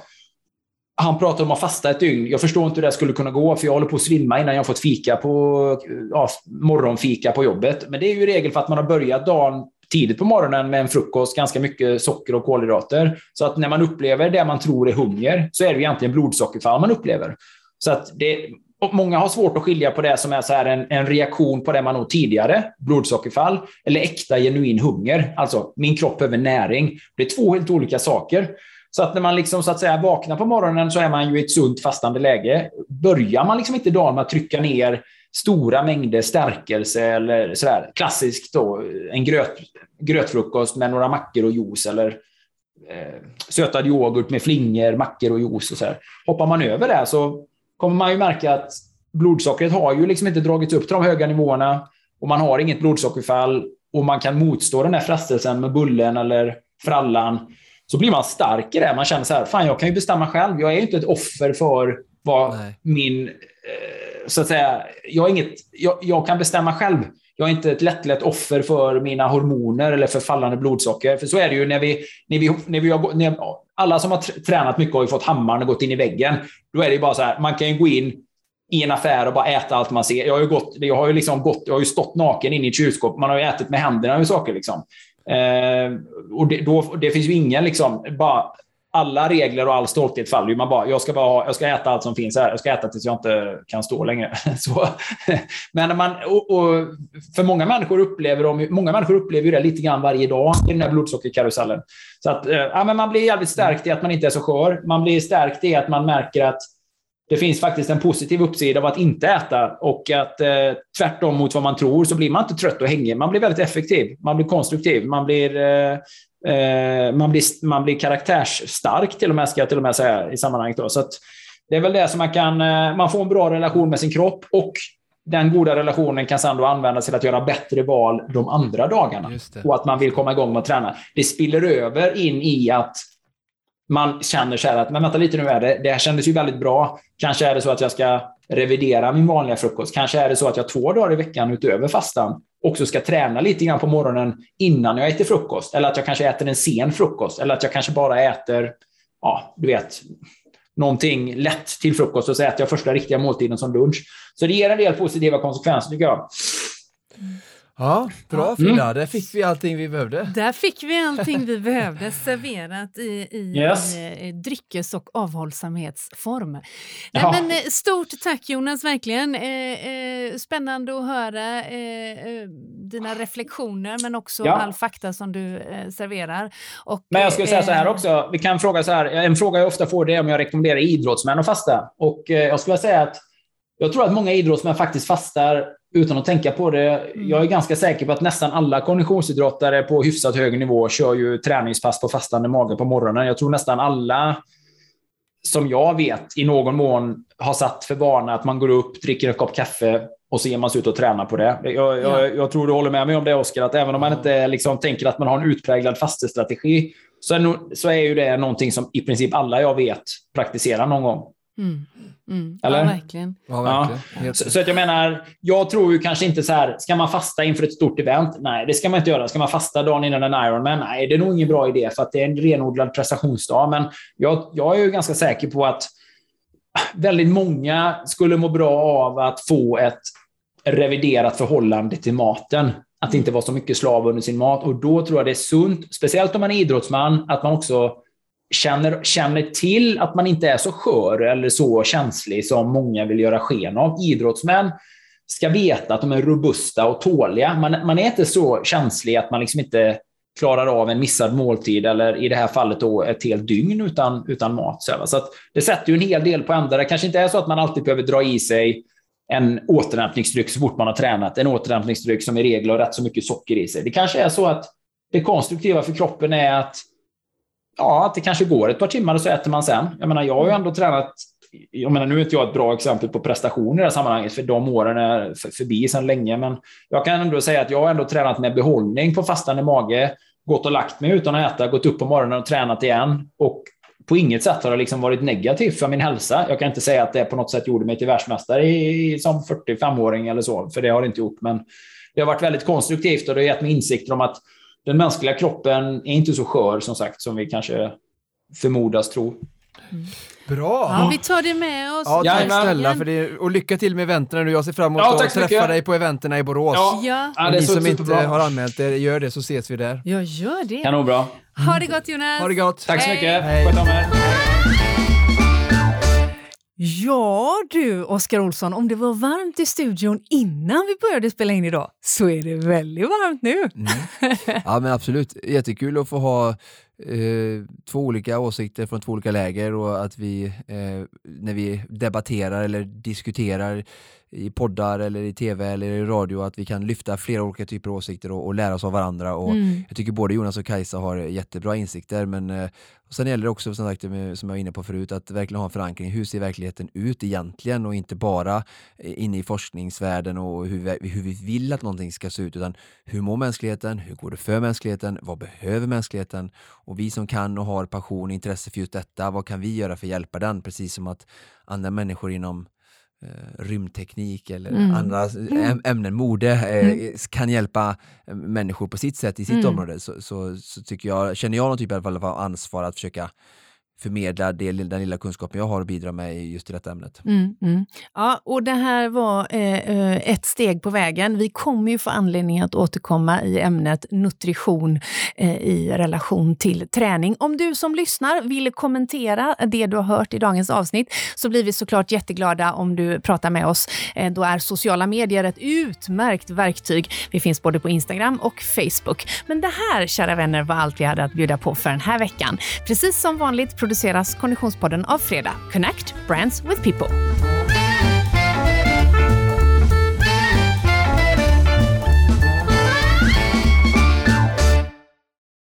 han pratar om att fasta ett dygn. Jag förstår inte hur det skulle kunna gå, för jag håller på att svimma innan jag fått fika på, ja, morgonfika på jobbet. Men det är ju i regel för att man har börjat dagen tidigt på morgonen med en frukost, ganska mycket socker och kolhydrater. Så att när man upplever det man tror är hunger, så är det egentligen blodsockerfall man upplever. Så att det, många har svårt att skilja på det som är så här en, en reaktion på det man åt tidigare, blodsockerfall, eller äkta genuin hunger. Alltså, min kropp behöver näring. Det är två helt olika saker. Så att när man liksom, så att säga, vaknar på morgonen så är man ju i ett sunt fastande läge. Börjar man liksom inte dagen med att trycka ner stora mängder stärkelse eller sådär, klassiskt då, en gröt, grötfrukost med några mackor och juice eller eh, sötad yoghurt med flingor, mackor och juice och så här. Hoppar man över det så kommer man ju märka att blodsockret har ju liksom inte dragits upp till de höga nivåerna och man har inget blodsockerfall och man kan motstå den här frestelsen med bullen eller frallan så blir man stark i det. Man känner så här, fan jag kan ju bestämma själv. Jag är inte ett offer för vad Nej. min, eh, så att säga, jag, är inget, jag, jag, kan bestämma själv. Jag är inte ett lättlätt offer för mina hormoner eller för fallande blodsocker. För så är det ju när vi, när vi, när vi har, när, alla som har tränat mycket har ju fått hammaren och gått in i väggen. Då är det ju bara så här, man kan ju gå in i en affär och bara äta allt man ser. Jag har ju, gått, jag har ju, liksom gått, jag har ju stått naken inne i ett kylskåp. Man har ju ätit med händerna och saker. Liksom. Eh, och det, då, det finns ju ingen, liksom, bara, alla regler och all stolthet faller ju. Man bara, jag ska, bara, jag ska äta allt som finns här. Jag ska äta tills jag inte kan stå längre. Så, men man, och, och för många människor upplever de, många människor upplever det lite grann varje dag i den här blodsockerkarusellen. Så att, eh, ja, men man blir jävligt stärkt i att man inte är så skör. Man blir stärkt i att man märker att det finns faktiskt en positiv uppsida av att inte äta och att eh, tvärtom mot vad man tror så blir man inte trött och hängig. Man blir väldigt effektiv, man blir konstruktiv, man blir, eh, man blir, man blir karaktärsstark till och med, ska jag till och med säga i sammanhanget. Då. Så att det är väl det som man kan, eh, man får en bra relation med sin kropp och den goda relationen kan sedan då användas till att göra bättre val de andra dagarna. Och att man vill komma igång med att träna. Det spiller över in i att man känner så här att, men vänta lite nu är det, det här kändes ju väldigt bra. Kanske är det så att jag ska revidera min vanliga frukost. Kanske är det så att jag två dagar i veckan utöver fastan också ska träna lite grann på morgonen innan jag äter frukost. Eller att jag kanske äter en sen frukost. Eller att jag kanske bara äter, ja, du vet, någonting lätt till frukost och så äter jag första riktiga måltiden som lunch. Så det ger en del positiva konsekvenser tycker jag. Ja, bra Frida. Mm. Där fick vi allting vi behövde. Där fick vi allting vi behövde serverat i, i, yes. i dryckes och avhållsamhetsform. Ja. men, eh, stort tack Jonas, verkligen. Eh, eh, spännande att höra eh, eh, dina reflektioner men också ja. all fakta som du eh, serverar. Och, men jag skulle säga så här också. Vi kan fråga så här. En fråga jag ofta får det är om jag rekommenderar idrottsmän att fasta. Och jag skulle säga att jag tror att många idrottsmän faktiskt fastar utan att tänka på det. Mm. Jag är ganska säker på att nästan alla konditionsidrottare på hyfsat hög nivå kör ju träningspass på fastande mage på morgonen. Jag tror nästan alla som jag vet i någon mån har satt för vana att man går upp, dricker en kopp kaffe och så ger man sig ut och tränar på det. Jag, jag, ja. jag tror du håller med mig om det Oskar, att även om man inte liksom tänker att man har en utpräglad fastestrategi så är, no, så är ju det någonting som i princip alla jag vet praktiserar någon gång. Mm. Mm. Eller? Ja, verkligen. Ja, verkligen. Ja. Så, så, att jag menar, jag tror ju kanske inte så här, ska man fasta inför ett stort event? Nej, det ska man inte göra. Ska man fasta dagen innan en Ironman? Nej, det är nog ingen bra idé för att det är en renodlad prestationsdag. Men jag, jag är ju ganska säker på att väldigt många skulle må bra av att få ett reviderat förhållande till maten. Att inte vara så mycket slav under sin mat. Och då tror jag det är sunt, speciellt om man är idrottsman, att man också känner, känner till att man inte är så skör eller så känslig som många vill göra sken av. Idrottsmän ska veta att de är robusta och tåliga. Man, man är inte så känslig att man liksom inte klarar av en missad måltid eller i det här fallet då ett helt dygn utan, utan mat. Så att det sätter ju en hel del på ända. Det kanske inte är så att man alltid behöver dra i sig en återhämtningsdryck så fort man har tränat. En återhämtningsdryck som i regel har rätt så mycket socker i sig. Det kanske är så att det konstruktiva för kroppen är att ja, att det kanske går ett par timmar och så äter man sen. Jag menar, jag har ju ändå tränat jag menar, nu är inte jag ett bra exempel på prestation i det här sammanhanget, för de åren är förbi sedan länge, men jag kan ändå säga att jag har ändå tränat med behållning på fastande mage, gått och lagt mig utan att äta, gått upp på morgonen och tränat igen. Och på inget sätt har det liksom varit negativt för min hälsa. Jag kan inte säga att det på något sätt gjorde mig till världsmästare i, som 45-åring eller så, för det har det inte gjort. Men det har varit väldigt konstruktivt och det har gett mig insikter om att den mänskliga kroppen är inte så skör som sagt som vi kanske förmodas tro. Mm. Bra! Ja, vi tar det med oss. Ja, tack Jajamän. snälla för det, och lycka till med eventen nu. Jag ser fram emot Ja, att träffa mycket. dig på eventen i Borås. Ja. Ja, Ja, Och det är ni så som inte superbra. har anmält er, gör det så ses vi där. jag gör det. Kanonbra. Ha det gott Jonas! Ha det gott! Tack så mycket. Hej. Sköt om er. Ja du, Oskar Olsson, om det var varmt i studion innan vi började spela in idag så är det väldigt varmt nu. Mm. Ja men absolut, jättekul att få ha eh, två olika åsikter från två olika läger och att vi eh, när vi debatterar eller diskuterar i poddar eller i tv eller i radio att vi kan lyfta flera olika typer av åsikter och, och lära oss av varandra och Mm. jag tycker både Jonas och Kajsa har jättebra insikter men eh, och sen gäller det också som, sagt, som jag var inne på förut att verkligen ha en förankring. Hur ser verkligheten ut egentligen och inte bara eh, inne i forskningsvärlden och hur vi, hur vi vill att någonting ska se ut utan hur mår mänskligheten? Hur går det för mänskligheten? Vad behöver mänskligheten? Och vi som kan och har passion och intresse för just detta, vad kan vi göra för att hjälpa den? Precis som att andra människor inom rymdteknik eller Mm. andra äm- ämnen, mode, eh, kan hjälpa eh, människor på sitt sätt i sitt Mm. område så, så, så tycker jag, känner jag någon typ av ansvar att försöka förmedla det, den lilla kunskapen jag har att bidra med i just i detta ämnet. Mm, mm. Ja, och det här var eh, eh, ett steg på vägen. Vi kommer ju få anledning att återkomma i ämnet nutrition eh, i relation till träning. Om du som lyssnar vill kommentera det du har hört i dagens avsnitt så blir vi såklart jätteglada om du pratar med oss. Eh, då är sociala medier ett utmärkt verktyg. Vi finns både på Instagram och Facebook. Men det här, kära vänner, var allt vi hade att bjuda på för den här veckan. Precis som vanligt produceras Konditionspodden av Fredag. Connect Brands with People.